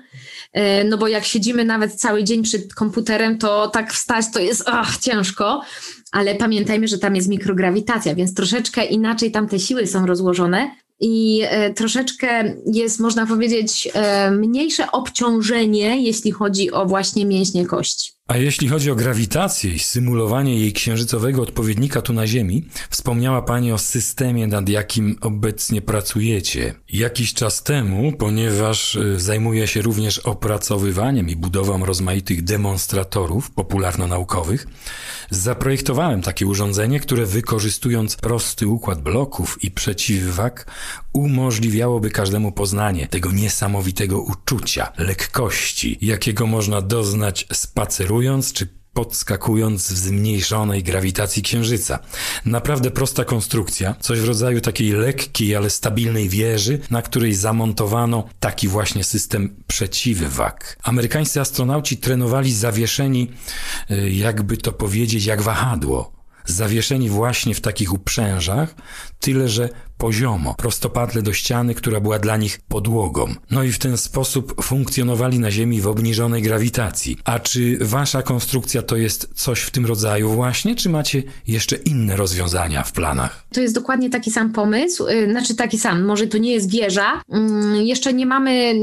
[SPEAKER 2] e, no bo jak siedzimy nawet cały dzień przed komputerem, to tak wstać to jest ach, ciężko, ale pamiętajmy, że tam jest mikrograwitacja, więc troszeczkę inaczej tam te siły są rozłożone i e, troszeczkę jest, można powiedzieć, e, mniejsze obciążenie, jeśli chodzi o właśnie mięśnie kości.
[SPEAKER 1] A jeśli chodzi o grawitację i symulowanie jej księżycowego odpowiednika tu na Ziemi, wspomniała Pani o systemie, nad jakim obecnie pracujecie. Jakiś czas temu, ponieważ e, zajmuję się również opracowywaniem i budową rozmaitych demonstratorów popularno-naukowych, zaprojektowałem takie urządzenie, które wykorzystując prosty układ bloków i przeciwwag umożliwiałoby każdemu poznanie tego niesamowitego uczucia, lekkości, jakiego można doznać spacerując czy podskakując w zmniejszonej grawitacji Księżyca. Naprawdę prosta konstrukcja, coś w rodzaju takiej lekkiej, ale stabilnej wieży, na której zamontowano taki właśnie system przeciwwag. Amerykańscy astronauci trenowali zawieszeni, y, jakby to powiedzieć, jak wahadło zawieszeni właśnie w takich uprzężach, tyle że poziomo, prostopadle do ściany, która była dla nich podłogą. No i w ten sposób funkcjonowali na Ziemi w obniżonej grawitacji. A czy wasza konstrukcja to jest coś w tym rodzaju właśnie, czy macie jeszcze inne rozwiązania w planach?
[SPEAKER 2] To jest dokładnie taki sam pomysł, y, znaczy taki sam, może to nie jest wieża, mm, jeszcze nie mamy,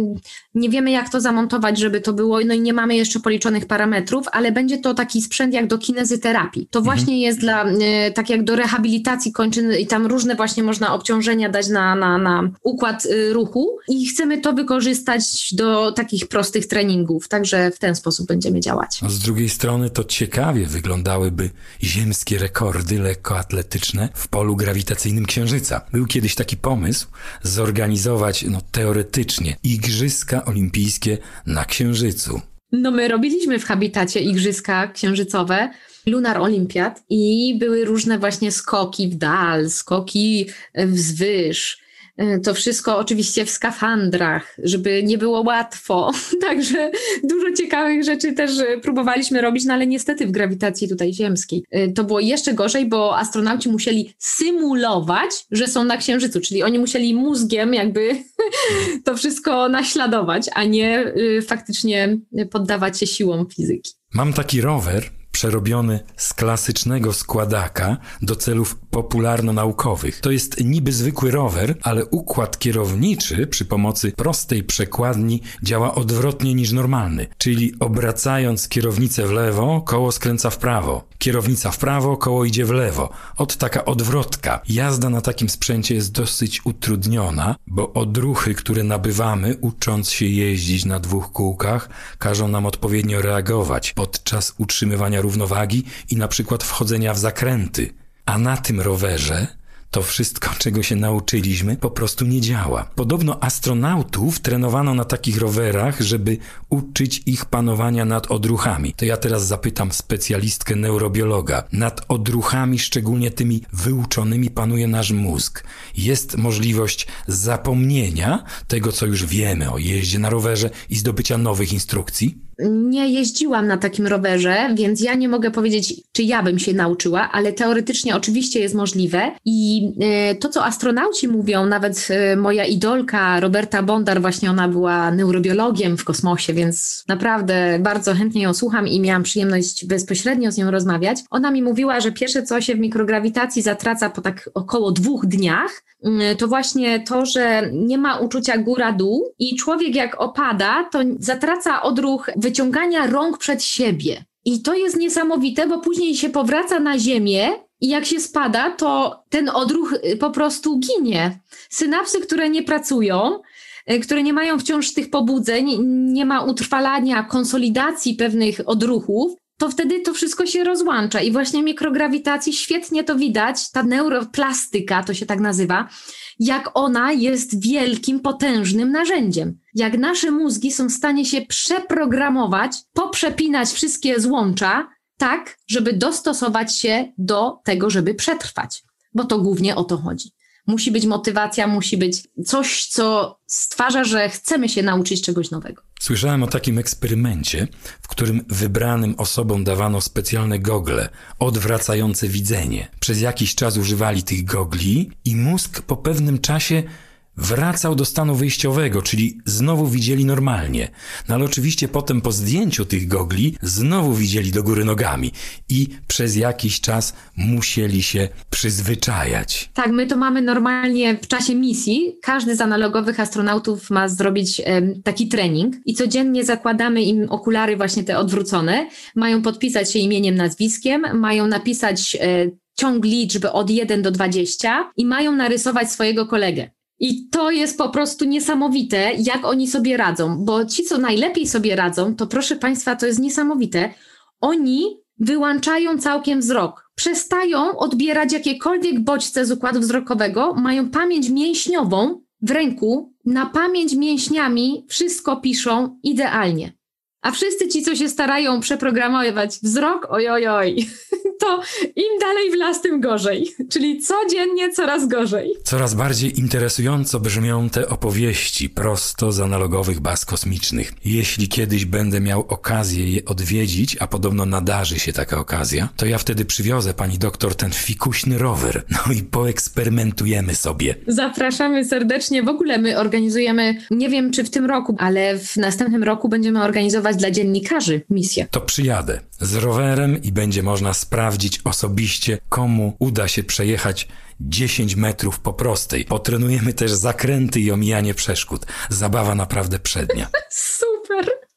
[SPEAKER 2] nie wiemy jak to zamontować, żeby to było, no i nie mamy jeszcze policzonych parametrów, ale będzie to taki sprzęt jak do kinezyterapii. To mhm. właśnie jest dla, y, tak jak do rehabilitacji kończyn i tam różne właśnie można obciążać obciążenia dać na, na, na układ y, ruchu i chcemy to wykorzystać do takich prostych treningów, także w ten sposób będziemy działać.
[SPEAKER 1] A z drugiej strony to ciekawie wyglądałyby ziemskie rekordy lekkoatletyczne w polu grawitacyjnym Księżyca. Był kiedyś taki pomysł zorganizować no, teoretycznie Igrzyska Olimpijskie na Księżycu.
[SPEAKER 2] No my robiliśmy w habitacie igrzyska księżycowe, Lunar Olympiad i były różne właśnie skoki w dal, skoki wzwyż. E, to wszystko oczywiście w skafandrach, żeby nie było łatwo. (laughs) Także dużo ciekawych rzeczy też e, próbowaliśmy robić, no ale niestety w grawitacji tutaj ziemskiej. E, to było jeszcze gorzej, bo astronauci musieli symulować, że są na Księżycu, czyli oni musieli mózgiem jakby (laughs) to wszystko naśladować, a nie faktycznie poddawać się siłom fizyki.
[SPEAKER 1] Mam taki rower, przerobiony z klasycznego składaka do celów popularno-naukowych. To jest niby zwykły rower, ale układ kierowniczy przy pomocy prostej przekładni działa odwrotnie niż normalny, czyli obracając kierownicę w lewo, koło skręca w prawo. Kierownica w prawo, koło idzie w lewo. Od taka odwrotka. Jazda na takim sprzęcie jest dosyć utrudniona, bo odruchy, które nabywamy, ucząc się jeździć na dwóch kółkach, każą nam odpowiednio reagować podczas utrzymywania równowagi i na przykład wchodzenia w zakręty. A na tym rowerze to wszystko, (laughs) czego się nauczyliśmy, po prostu nie działa. Podobno astronautów trenowano na takich rowerach, żeby uczyć ich panowania nad odruchami. To ja teraz zapytam specjalistkę neurobiologa. Nad odruchami, szczególnie tymi wyuczonymi, panuje nasz mózg. Jest możliwość zapomnienia tego, co już wiemy o jeździe na rowerze i zdobycia nowych instrukcji?
[SPEAKER 2] Nie jeździłam na takim rowerze, więc ja nie mogę powiedzieć, czy ja bym się nauczyła, ale teoretycznie oczywiście jest możliwe. I e, to, co astronauci mówią, nawet e, moja idolka Roberta Bondar, właśnie ona była neurobiologiem w kosmosie, więc naprawdę bardzo chętnie ją słucham i miałam przyjemność bezpośrednio z nią rozmawiać. Ona mi mówiła, że pierwsze, co się w mikrograwitacji zatraca po tak około dwóch dniach, mm, to właśnie to, że nie ma uczucia góra-dół i człowiek jak opada, to zatraca odruch wyciągania rąk przed siebie. I to jest niesamowite, bo później się powraca na ziemię i jak się spada, to ten odruch y, po prostu ginie. Synapsy, które nie pracują, y, które nie mają wciąż tych pobudzeń, nie ma utrwalania, konsolidacji pewnych odruchów, to wtedy to wszystko się rozłącza. I właśnie mikrograwitacji świetnie to widać, ta neuroplastyka, to się tak nazywa, jak ona jest wielkim, potężnym narzędziem. Jak nasze mózgi są w stanie się przeprogramować, poprzepinać wszystkie złącza, tak, żeby dostosować się do tego, żeby przetrwać. Bo to głównie o to chodzi. Musi być motywacja, musi być coś, co stwarza, że chcemy się nauczyć czegoś nowego.
[SPEAKER 1] Słyszałem o takim eksperymencie, w którym wybranym osobom dawano specjalne gogle odwracające widzenie. Przez jakiś czas używali tych gogli i mózg po pewnym czasie wracał do stanu wyjściowego, czyli znowu widzieli normalnie. No ale oczywiście potem po zdjęciu tych gogli znowu widzieli do góry nogami i przez jakiś czas musieli się przyzwyczajać.
[SPEAKER 2] Tak, my to mamy normalnie w czasie misji. Każdy z analogowych astronautów ma zrobić taki trening i codziennie zakładamy im okulary właśnie te odwrócone. Mają podpisać się imieniem, nazwiskiem, mają napisać e, ciąg liczby od 1 do 20 i mają narysować swojego kolegę. I to jest po prostu niesamowite, jak oni sobie radzą, bo ci, co najlepiej sobie radzą, to proszę Państwa, to jest niesamowite. Oni wyłączają całkiem wzrok, przestają odbierać jakiekolwiek bodźce z układu wzrokowego, mają pamięć mięśniową w ręku, na pamięć mięśniami wszystko piszą idealnie. A wszyscy ci, co się starają przeprogramować wzrok, ojojoj, oj, (laughs) to im dalej w las, tym gorzej. Czyli codziennie coraz gorzej.
[SPEAKER 1] Coraz bardziej interesująco brzmią te opowieści prosto z analogowych baz kosmicznych. Jeśli kiedyś będę miał okazję je odwiedzić, a podobno nadarzy się taka okazja, to ja wtedy przywiozę pani doktor ten fikuśny rower. No i poeksperymentujemy sobie.
[SPEAKER 2] Zapraszamy serdecznie. W ogóle my organizujemy, nie wiem czy w tym roku, ale w następnym roku będziemy organizować dla dziennikarzy misję.
[SPEAKER 1] To przyjadę z rowerem i będzie można sprawdzić osobiście, komu uda się przejechać 10 metrów po prostej. Potrenujemy też zakręty i omijanie przeszkód. Zabawa naprawdę przednia. (laughs)
[SPEAKER 2] Super!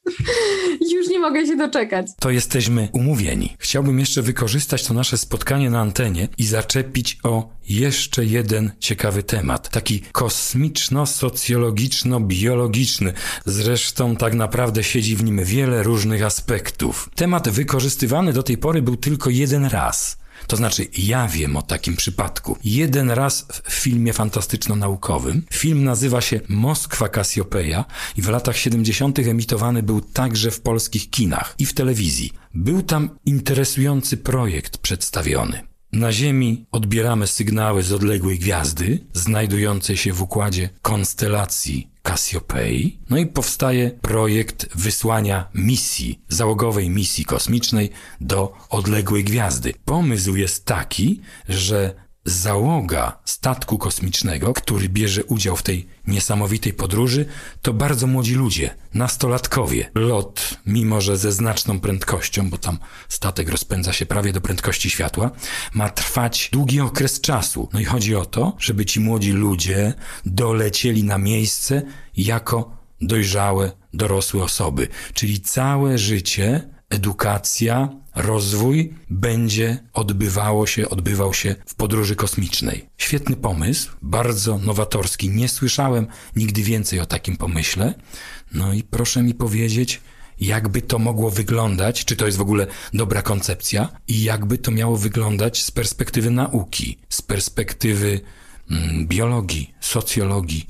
[SPEAKER 2] Już nie mogę się doczekać.
[SPEAKER 1] To jesteśmy umówieni. Chciałbym jeszcze wykorzystać to nasze spotkanie na antenie i zaczepić o jeszcze jeden ciekawy temat. Taki kosmiczno-socjologiczno-biologiczny. Zresztą tak naprawdę siedzi w nim wiele różnych aspektów. Temat wykorzystywany do tej pory był tylko jeden raz. To znaczy, ja wiem o takim przypadku. Jeden raz w filmie fantastyczno-naukowym. Film nazywa się Moskwa Cassiopeia i w latach 70. emitowany był także w polskich kinach i w telewizji. Był tam interesujący projekt przedstawiony. Na Ziemi odbieramy sygnały z odległej gwiazdy, znajdującej się w układzie konstelacji Cassiopei. No i powstaje projekt wysłania misji, załogowej misji kosmicznej do odległej gwiazdy. Pomysł jest taki, że załoga statku kosmicznego, który bierze udział w tej niesamowitej podróży, to bardzo młodzi ludzie, nastolatkowie. Lot, mimo że ze znaczną prędkością, bo tam statek rozpędza się prawie do prędkości światła, ma trwać długi okres czasu. No i chodzi o to, żeby ci młodzi ludzie dolecieli na miejsce jako dojrzałe, dorosłe osoby. Czyli całe życie edukacja, rozwój będzie odbywało się, odbywał się w podróży kosmicznej. Świetny pomysł, bardzo nowatorski. Nie słyszałem nigdy więcej o takim pomyśle. No i proszę mi powiedzieć, jakby to mogło wyglądać, czy to jest w ogóle dobra koncepcja i jakby to miało wyglądać z perspektywy nauki, z perspektywy mm, biologii, socjologii.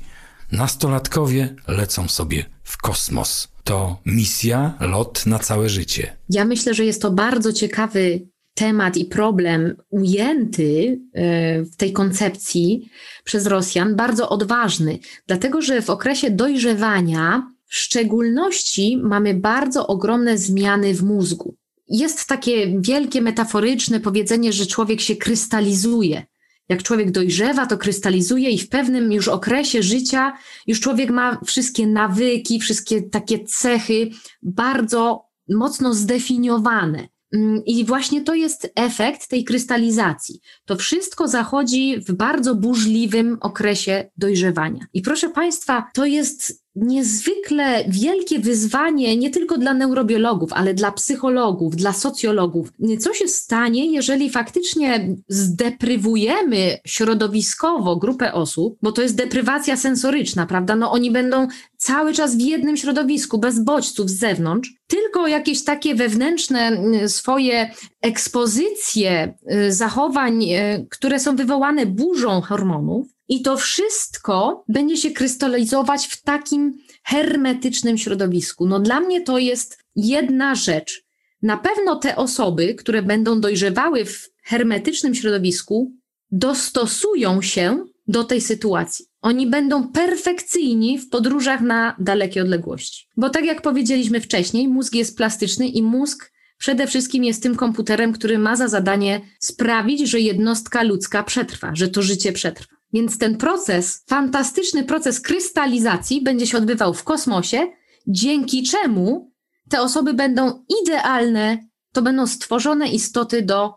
[SPEAKER 1] Nastolatkowie lecą sobie w kosmos to misja, lot na całe życie.
[SPEAKER 2] Ja myślę, że jest to bardzo ciekawy temat i problem ujęty e, w tej koncepcji przez Rosjan, bardzo odważny, dlatego że w okresie dojrzewania w szczególności mamy bardzo ogromne zmiany w mózgu. Jest takie wielkie metaforyczne powiedzenie, że człowiek się krystalizuje jak człowiek dojrzewa, to krystalizuje i w pewnym już okresie życia już człowiek ma wszystkie nawyki, wszystkie takie cechy bardzo mocno zdefiniowane. Mm, I właśnie to jest efekt tej krystalizacji. To wszystko zachodzi w bardzo burzliwym okresie dojrzewania. I proszę Państwa, to jest niezwykle wielkie wyzwanie nie tylko dla neurobiologów, ale dla psychologów, dla socjologów. Co się stanie, jeżeli faktycznie zdeprywujemy środowiskowo grupę osób, bo to jest deprywacja sensoryczna, prawda? No oni będą cały czas w jednym środowisku, bez bodźców z zewnątrz, tylko jakieś takie wewnętrzne y, swoje ekspozycje y, zachowań, y, które są wywołane burzą hormonów, i to wszystko będzie się krystalizować w takim hermetycznym środowisku. No dla mnie to jest jedna rzecz. Na pewno te osoby, które będą dojrzewały w hermetycznym środowisku, dostosują się do tej sytuacji. Oni będą perfekcyjni w podróżach na dalekie odległości. Bo tak jak powiedzieliśmy wcześniej, mózg jest plastyczny i mózg przede wszystkim jest tym komputerem, który ma za zadanie sprawić, że jednostka ludzka przetrwa, że to życie przetrwa. Więc ten proces, fantastyczny proces krystalizacji będzie się odbywał w kosmosie, dzięki czemu te osoby będą idealne, to będą stworzone istoty do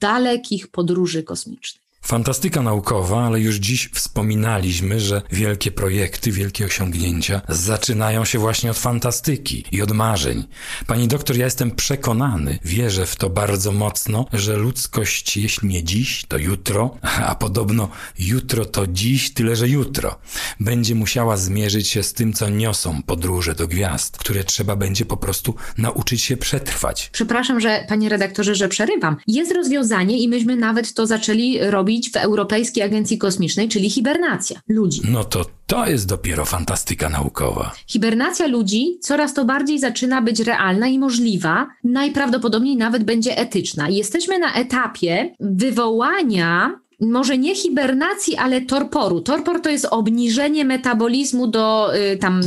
[SPEAKER 2] dalekich podróży kosmicznych.
[SPEAKER 1] Fantastyka naukowa, ale już dziś wspominaliśmy, że wielkie projekty, wielkie osiągnięcia zaczynają się właśnie od fantastyki i od marzeń. Pani doktor, ja jestem przekonany, wierzę w to bardzo mocno, że ludzkość, jeśli nie dziś, to jutro, a podobno jutro to dziś, tyle że jutro, będzie musiała zmierzyć się z tym, co niosą podróże do gwiazd, które trzeba będzie po prostu nauczyć się przetrwać.
[SPEAKER 2] Przepraszam, że panie redaktorze, że przerywam. Jest rozwiązanie i myśmy nawet to zaczęli robić w Europejskiej Agencji Kosmicznej, czyli hibernacja ludzi.
[SPEAKER 1] No to to jest dopiero fantastyka naukowa.
[SPEAKER 2] Hibernacja ludzi coraz to bardziej zaczyna być realna i możliwa, najprawdopodobniej nawet będzie etyczna. Jesteśmy na etapie wywołania może nie hibernacji, ale torporu. Torpor to jest obniżenie metabolizmu do y, tam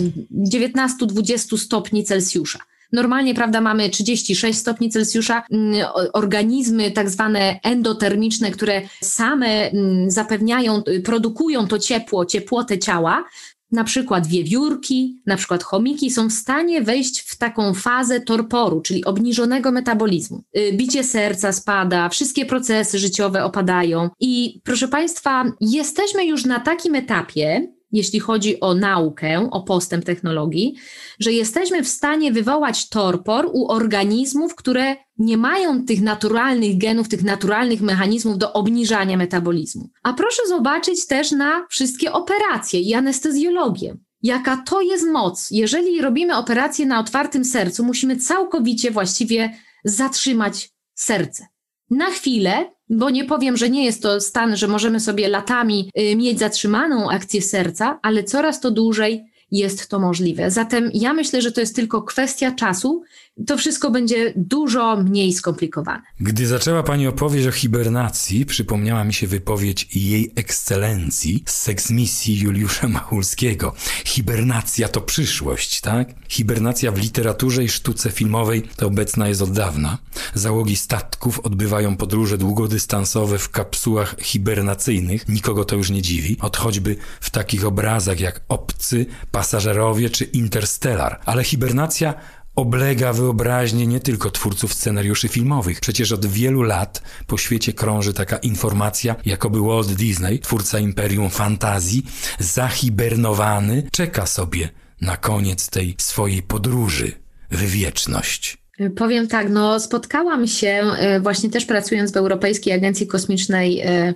[SPEAKER 2] 19-20 stopni Celsjusza. Normalnie, prawda, mamy 36 stopni Celsjusza, mm, organizmy tak zwane endotermiczne, które same mm, zapewniają, y, produkują to ciepło, ciepłotę ciała, na przykład wiewiórki, na przykład chomiki są w stanie wejść w taką fazę torporu, czyli obniżonego metabolizmu. Y, bicie serca spada, wszystkie procesy życiowe opadają. I proszę Państwa, jesteśmy już na takim etapie, jeśli chodzi o naukę, o postęp technologii, że jesteśmy w stanie wywołać torpor u organizmów, które nie mają tych naturalnych genów, tych naturalnych mechanizmów do obniżania metabolizmu. A proszę zobaczyć też na wszystkie operacje i anestezjologię. Jaka to jest moc? Jeżeli robimy operację na otwartym sercu, musimy całkowicie właściwie zatrzymać serce. Na chwilę bo nie powiem, że nie jest to stan, że możemy sobie latami y, mieć zatrzymaną akcję serca, ale coraz to dłużej jest to możliwe. Zatem ja myślę, że to jest tylko kwestia czasu. To wszystko będzie dużo mniej skomplikowane.
[SPEAKER 1] Gdy zaczęła Pani opowieść o hibernacji, przypomniała mi się wypowiedź jej ekscelencji z seksmisji Juliusza Machulskiego. Hibernacja to przyszłość, tak? Hibernacja w literaturze i sztuce filmowej to obecna jest od dawna. Załogi statków odbywają podróże długodystansowe w kapsułach hibernacyjnych. Nikogo to już nie dziwi. Od choćby w takich obrazach jak Obcy, Pasażerowie czy Interstellar. Ale hibernacja oblega wyobraźnię nie tylko twórców scenariuszy filmowych. Przecież od wielu lat po świecie krąży taka informacja, jakoby Walt Disney, twórca imperium fantazji, zahibernowany, czeka sobie na koniec tej swojej podróży w wieczność.
[SPEAKER 2] Powiem tak, no spotkałam się e, właśnie też pracując w Europejskiej Agencji Kosmicznej e,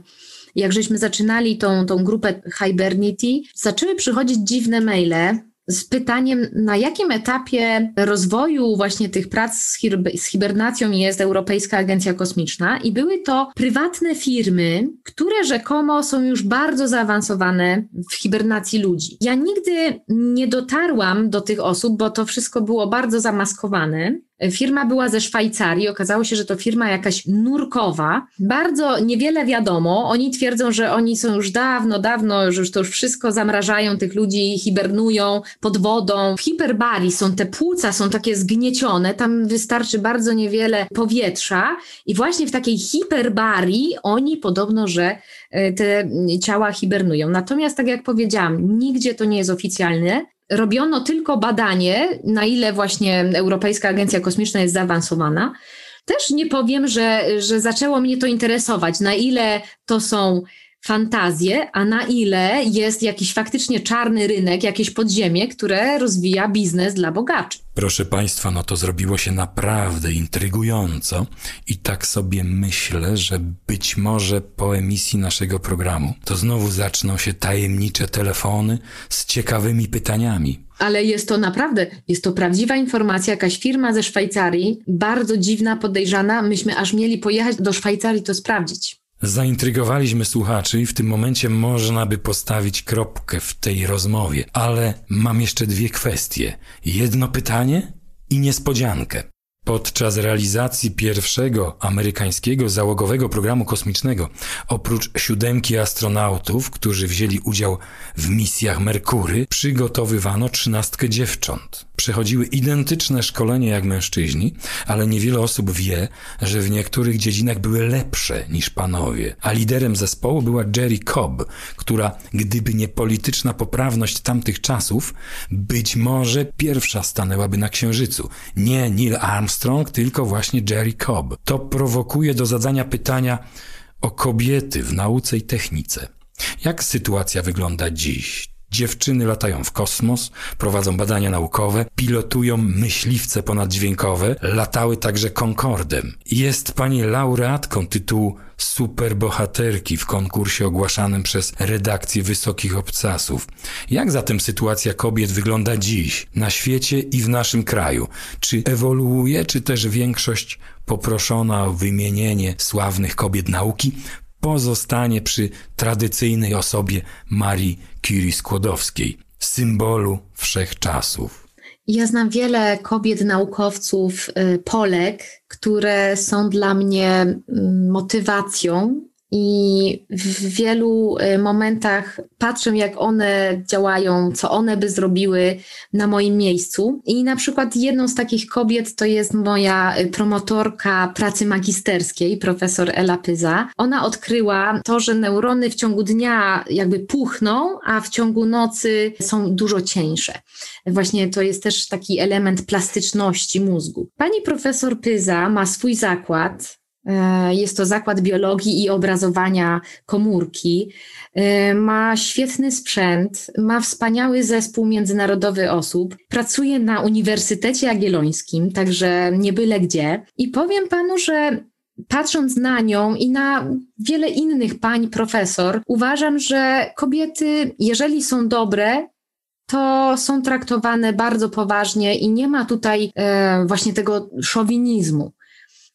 [SPEAKER 2] jak żeśmy zaczynali tą, tą grupę Hibernity, zaczęły przychodzić dziwne maile z pytaniem, na jakim etapie rozwoju właśnie tych prac z, z, hibernacją jest Europejska Agencja Kosmiczna i były to prywatne firmy, które rzekomo są już bardzo zaawansowane w hibernacji ludzi. Ja nigdy nie dotarłam do tych osób, bo to wszystko było bardzo zamaskowane. Firma była ze Szwajcarii, okazało się, że to firma jakaś nurkowa. Bardzo niewiele wiadomo. Oni twierdzą, że oni są już dawno, dawno, że już to już wszystko zamrażają tych ludzi, hibernują pod wodą. W hiperbarii są te płuca, są takie zgniecione, tam wystarczy bardzo niewiele powietrza i właśnie w takiej hiperbarii oni podobno, że e, te ciała hibernują. Natomiast tak jak powiedziałam, nigdzie to nie jest oficjalne robiono tylko badanie, na ile właśnie Europejska Agencja Kosmiczna jest zaawansowana. Też nie powiem, że, że zaczęło mnie to interesować, na ile to są fantazje, a na ile jest jakiś faktycznie czarny rynek, jakieś podziemie, które rozwija biznes dla bogaczy.
[SPEAKER 1] Proszę Państwa, no to zrobiło się naprawdę intrygująco i tak sobie myślę, że być może po emisji naszego programu to znowu zaczną się tajemnicze telefony z ciekawymi pytaniami.
[SPEAKER 2] Ale jest to naprawdę, jest to prawdziwa informacja, jakaś firma ze Szwajcarii, bardzo dziwna, podejrzana. Myśmy aż mieli pojechać do Szwajcarii to sprawdzić.
[SPEAKER 1] Zaintrygowaliśmy słuchaczy i w tym momencie można by postawić kropkę w tej rozmowie, ale mam jeszcze dwie kwestie. Jedno pytanie i niespodziankę. Podczas realizacji pierwszego amerykańskiego załogowego programu kosmicznego, oprócz siódemki astronautów, którzy wzięli udział w misjach Merkury, przygotowywano trzynastkę dziewcząt. Przechodziły identyczne szkolenie jak mężczyźni, ale niewiele osób wie, że w niektórych dziedzinach były lepsze niż panowie. A liderem zespołu była Jerry Cobb, która, gdyby nie polityczna poprawność tamtych czasów, być może pierwsza stanęłaby na Księżycu. Nie Neil Armstrong, Armstrong, tylko właśnie Jerry Cobb. To prowokuje do zadania pytania o kobiety w nauce i technice. Jak sytuacja wygląda dziś? Dziewczyny latają w kosmos, prowadzą badania naukowe, pilotują myśliwce ponaddźwiękowe, latały także Concordem. Jest pani laureatką tytułu superbohaterki w konkursie ogłaszanym przez redakcję Wysokich Obcasów. Jak zatem sytuacja kobiet wygląda dziś, na świecie i w naszym kraju? Czy ewoluuje, czy też większość poproszona o wymienienie sławnych kobiet nauki pozostanie przy tradycyjnej osobie Marii Curie Skłodowskiej, symbolu wszechczasów.
[SPEAKER 2] Ja znam wiele kobiet naukowców, y, Polek, które są dla mnie mm, motywacją i w wielu y, momentach patrzę, jak one działają, co one by zrobiły na moim miejscu. I na przykład jedną z takich kobiet to jest moja y, promotorka pracy magisterskiej, profesor Ela Pyza. Ona odkryła to, że neurony w ciągu dnia jakby puchną, a w ciągu nocy są dużo cieńsze. Właśnie to jest też taki element plastyczności mózgu. Pani profesor Pyza ma swój zakład, E, jest to zakład biologii i obrazowania komórki. E, ma świetny sprzęt, ma wspaniały zespół międzynarodowy osób, pracuje na Uniwersytecie Jagiellońskim, także nie byle gdzie. I powiem panu, że patrząc na nią i na wiele innych pań profesor, uważam, że kobiety, jeżeli są dobre, to są traktowane bardzo poważnie i nie ma tutaj e, właśnie tego szowinizmu.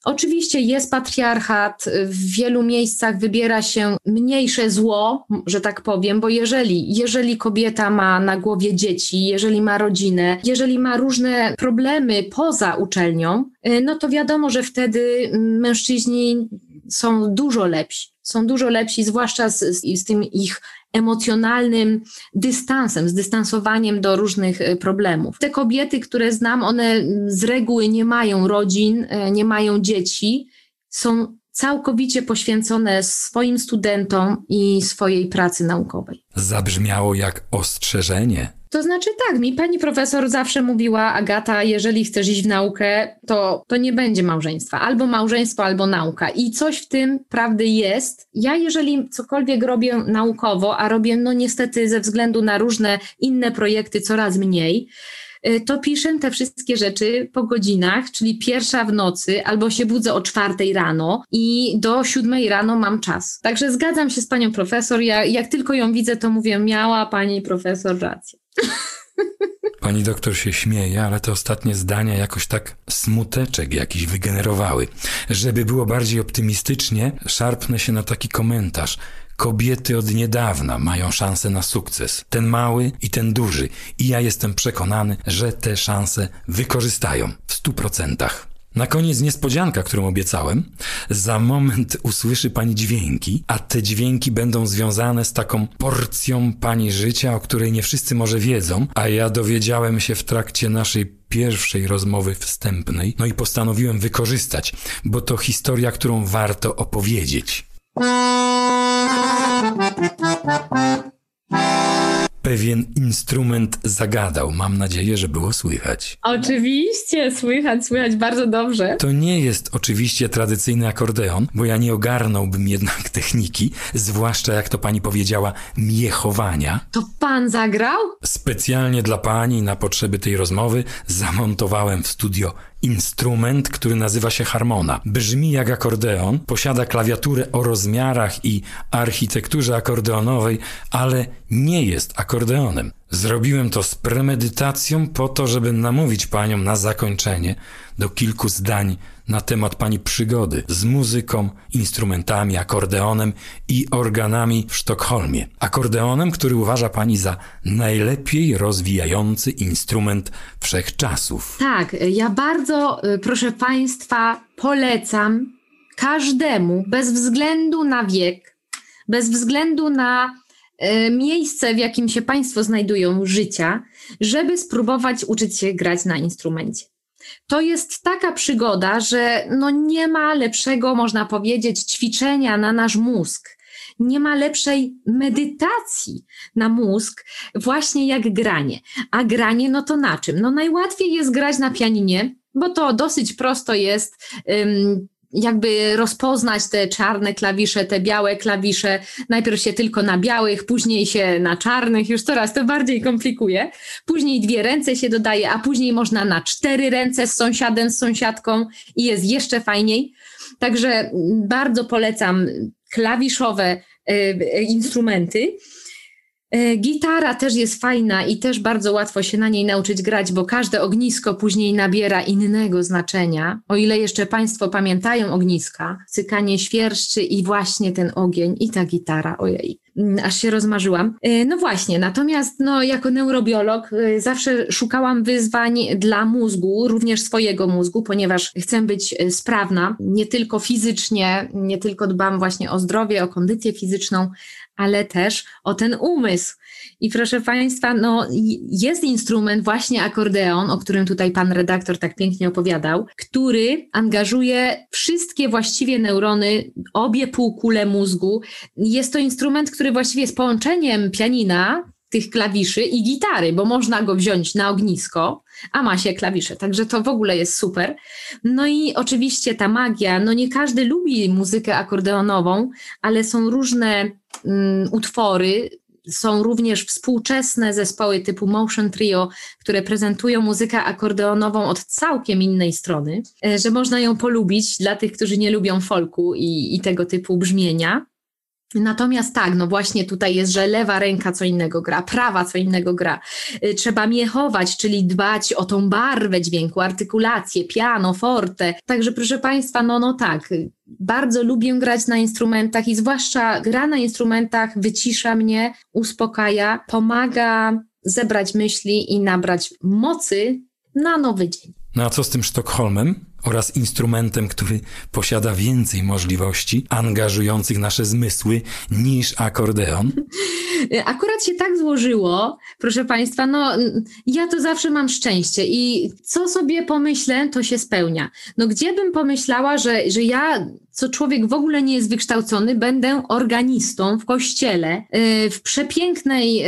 [SPEAKER 2] Oczywiście jest patriarchat, w wielu miejscach wybiera się mniejsze zło, że tak powiem, bo jeżeli, jeżeli kobieta ma na głowie dzieci, jeżeli ma rodzinę, jeżeli ma różne problemy poza uczelnią, y, no to wiadomo, że wtedy mężczyźni są dużo lepsi. Są dużo lepsi, zwłaszcza z, z tym ich emocjonalnym dystansem, z dystansowaniem do różnych e, problemów. Te kobiety, które znam, one z reguły nie mają rodzin, e, nie mają dzieci, są całkowicie poświęcone swoim studentom i swojej pracy naukowej.
[SPEAKER 1] Zabrzmiało jak ostrzeżenie.
[SPEAKER 2] To znaczy tak, mi pani profesor zawsze mówiła, Agata, jeżeli chcesz iść w naukę, to, to nie będzie małżeństwa. Albo małżeństwo, albo nauka. I coś w tym prawdy jest. Ja jeżeli cokolwiek robię naukowo, a robię no niestety ze względu na różne inne projekty coraz mniej, to piszę te wszystkie rzeczy po godzinach, czyli pierwsza w nocy, albo się budzę o czwartej rano i do siódmej rano mam czas. Także zgadzam się z panią profesor. Ja, jak tylko ją widzę, to mówię, miała pani profesor rację.
[SPEAKER 1] Pani doktor się śmieje, ale te ostatnie zdania jakoś tak smuteczek jakiś wygenerowały. Żeby było bardziej optymistycznie, szarpnę się na taki komentarz. Kobiety od niedawna mają szansę na sukces. Ten mały i ten duży. I ja jestem przekonany, że te szanse wykorzystają w stu procentach. Na koniec niespodzianka, którą obiecałem. Za moment usłyszy pani dźwięki, a te dźwięki będą związane z taką porcją pani życia, o której nie wszyscy może wiedzą, a ja dowiedziałem się w trakcie naszej pierwszej rozmowy wstępnej, no i postanowiłem wykorzystać, bo to historia, którą warto opowiedzieć pewien instrument zagadał. Mam nadzieję, że było słychać.
[SPEAKER 2] Oczywiście, słychać, słychać bardzo dobrze.
[SPEAKER 1] To nie jest oczywiście tradycyjny akordeon, bo ja nie ogarnąłbym jednak (laughs) techniki, zwłaszcza jak to pani powiedziała, miechowania.
[SPEAKER 2] To pan zagrał?
[SPEAKER 1] Specjalnie dla pani na potrzeby tej rozmowy zamontowałem w studio Instrument, który nazywa się harmona. Brzmi jak akordeon, posiada klawiaturę o rozmiarach i architekturze akordeonowej, ale nie jest akordeonem. Zrobiłem to z premedytacją po to, żeby namówić panią na zakończenie do kilku zdań na temat pani przygody z muzyką, instrumentami, akordeonem i organami w Sztokholmie. Akordeonem, który uważa pani za najlepiej rozwijający instrument wszechczasów.
[SPEAKER 2] Tak, ja bardzo, y, proszę państwa, polecam każdemu, bez względu na wiek, bez względu na y, miejsce, w jakim się Państwo znajdują życia, żeby spróbować uczyć się grać na instrumencie. To jest taka przygoda, że no nie ma lepszego, można powiedzieć, ćwiczenia na nasz mózg. Nie ma lepszej medytacji na mózg, właśnie jak granie. A granie, no to na czym? No najłatwiej jest grać na pianinie, bo to dosyć prosto jest jakby rozpoznać te czarne klawisze, te białe klawisze. Najpierw się tylko na białych, później się na czarnych, już coraz to bardziej komplikuje. Później dwie ręce się dodaje, a później można na cztery ręce z sąsiadem, z sąsiadką i jest jeszcze fajniej. Także bardzo polecam klawiszowe y, instrumenty. E, gitara też jest fajna i też bardzo łatwo się na niej nauczyć grać, bo każde ognisko później nabiera innego znaczenia. O ile jeszcze Państwo pamiętają ogniska, cykanie świerszczy i właśnie ten ogień i ta gitara, ojej, mm, aż się rozmarzyłam. E, no właśnie, natomiast no, jako neurobiolog e, zawsze szukałam wyzwań dla mózgu, również swojego mózgu, ponieważ chcę być sprawna, nie tylko fizycznie, nie tylko dbam właśnie o zdrowie, o kondycję fizyczną, ale też o ten umysł. I proszę Państwa, no, jest instrument, właśnie akordeon, o którym tutaj pan redaktor tak pięknie opowiadał, który angażuje wszystkie właściwie neurony, obie półkule mózgu. Jest to instrument, który właściwie jest połączeniem pianina, tych klawiszy i gitary, bo można go wziąć na ognisko, a ma się klawisze, także to w ogóle jest super. No i oczywiście ta magia, no nie każdy lubi muzykę akordeonową, ale są różne um, utwory, są również współczesne zespoły typu Motion Trio, które prezentują muzykę akordeonową od całkiem innej strony, e, że można ją polubić dla tych, którzy nie lubią folku i, i tego typu brzmienia. Natomiast tak, no właśnie tutaj jest, że lewa ręka co innego gra, prawa co innego gra. Y, Trzeba miechować, czyli dbać o tą barwę dźwięku, artykulację, piano, forte. Także proszę Państwa, no, no tak, bardzo lubię grać na instrumentach i zwłaszcza gra na instrumentach wycisza mnie, uspokaja, pomaga zebrać myśli i nabrać mocy na nowy dzień.
[SPEAKER 1] No a co z tym Sztokholmem oraz instrumentem, który posiada więcej możliwości angażujących nasze zmysły niż akordeon? (laughs)
[SPEAKER 2] Akurat się tak złożyło, proszę Państwa, no ja to zawsze mam szczęście i co sobie pomyślę, to się spełnia. No gdzie bym pomyślała, że, że ja, co człowiek w ogóle nie jest wykształcony, będę organistą w kościele y, w przepięknej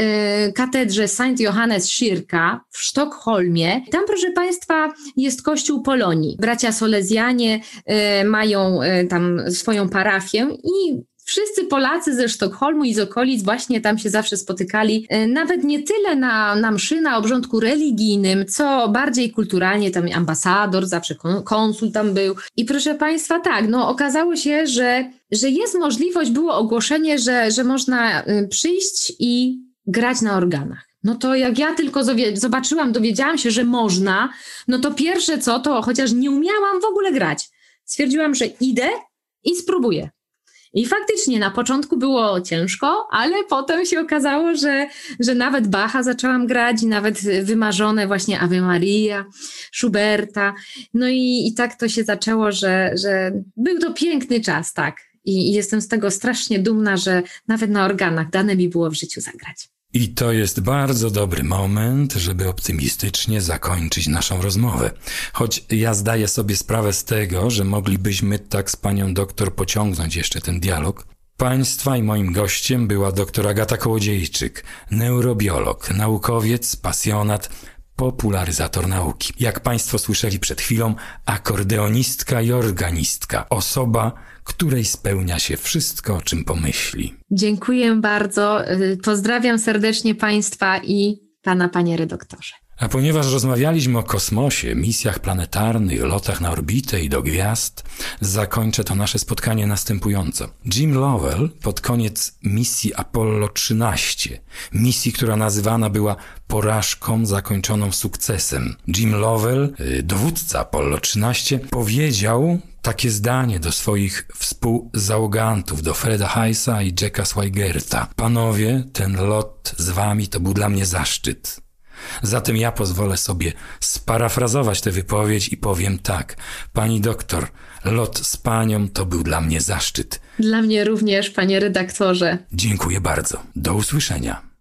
[SPEAKER 2] y, katedrze St. Johannes Schirka w Sztokholmie. Tam, proszę Państwa, jest kościół Polonii. Bracia Solezjanie y, mają tam swoją parafię i Wszyscy Polacy ze Sztokholmu i z okolic właśnie tam się zawsze spotykali, e, nawet nie tyle na, na mszy, na obrządku religijnym, co bardziej kulturalnie, tam ambasador, zawsze kon- konsul tam był. I proszę Państwa, tak, no okazało się, że, że jest możliwość, było ogłoszenie, że, że można y, przyjść i grać na organach. No to jak ja tylko zobaczyłam, dowiedziałam się, że można, no to pierwsze co, to chociaż nie umiałam w ogóle grać, stwierdziłam, że idę i spróbuję. I faktycznie na początku było ciężko, ale potem się okazało, że, że nawet Bacha zaczęłam grać i nawet wymarzone właśnie Ave Maria, Schuberta. No i, i tak to się zaczęło, że, że był to piękny czas, tak. I, I jestem z tego strasznie dumna, że nawet na organach dane mi było w życiu zagrać.
[SPEAKER 1] I to jest bardzo dobry moment, żeby optymistycznie zakończyć naszą rozmowę. Choć ja zdaję sobie sprawę z tego, że moglibyśmy tak z panią doktor pociągnąć jeszcze ten dialog. Państwa i moim gościem była doktor Agata Kołodziejczyk, neurobiolog, naukowiec, pasjonat, popularyzator nauki. Jak państwo słyszeli przed chwilą, akordeonistka i organistka, osoba, której spełnia się wszystko, o czym pomyśli.
[SPEAKER 2] Dziękuję bardzo. y, Pozdrawiam serdecznie Państwa i Pana, Panie Redoktorze.
[SPEAKER 1] A ponieważ rozmawialiśmy o kosmosie, misjach planetarnych, lotach na orbitę i do gwiazd, zakończę to nasze spotkanie następująco. Jim Lovell pod koniec misji Apollo 13, misji, która nazywana była porażką zakończoną sukcesem. Jim Lovell, y, dowódca Apollo 13, powiedział takie zdanie do swoich współzałogantów, do Freda Heisa i Jacka Swigerta. Panowie, ten lot z wami to był dla mnie zaszczyt. Zatem ja pozwolę sobie sparafrazować tę wypowiedź i powiem tak. Pani doktor, lot z panią to był dla mnie zaszczyt.
[SPEAKER 2] Dla mnie również, Panie Redaktorze.
[SPEAKER 1] Dziękuję bardzo. Do usłyszenia.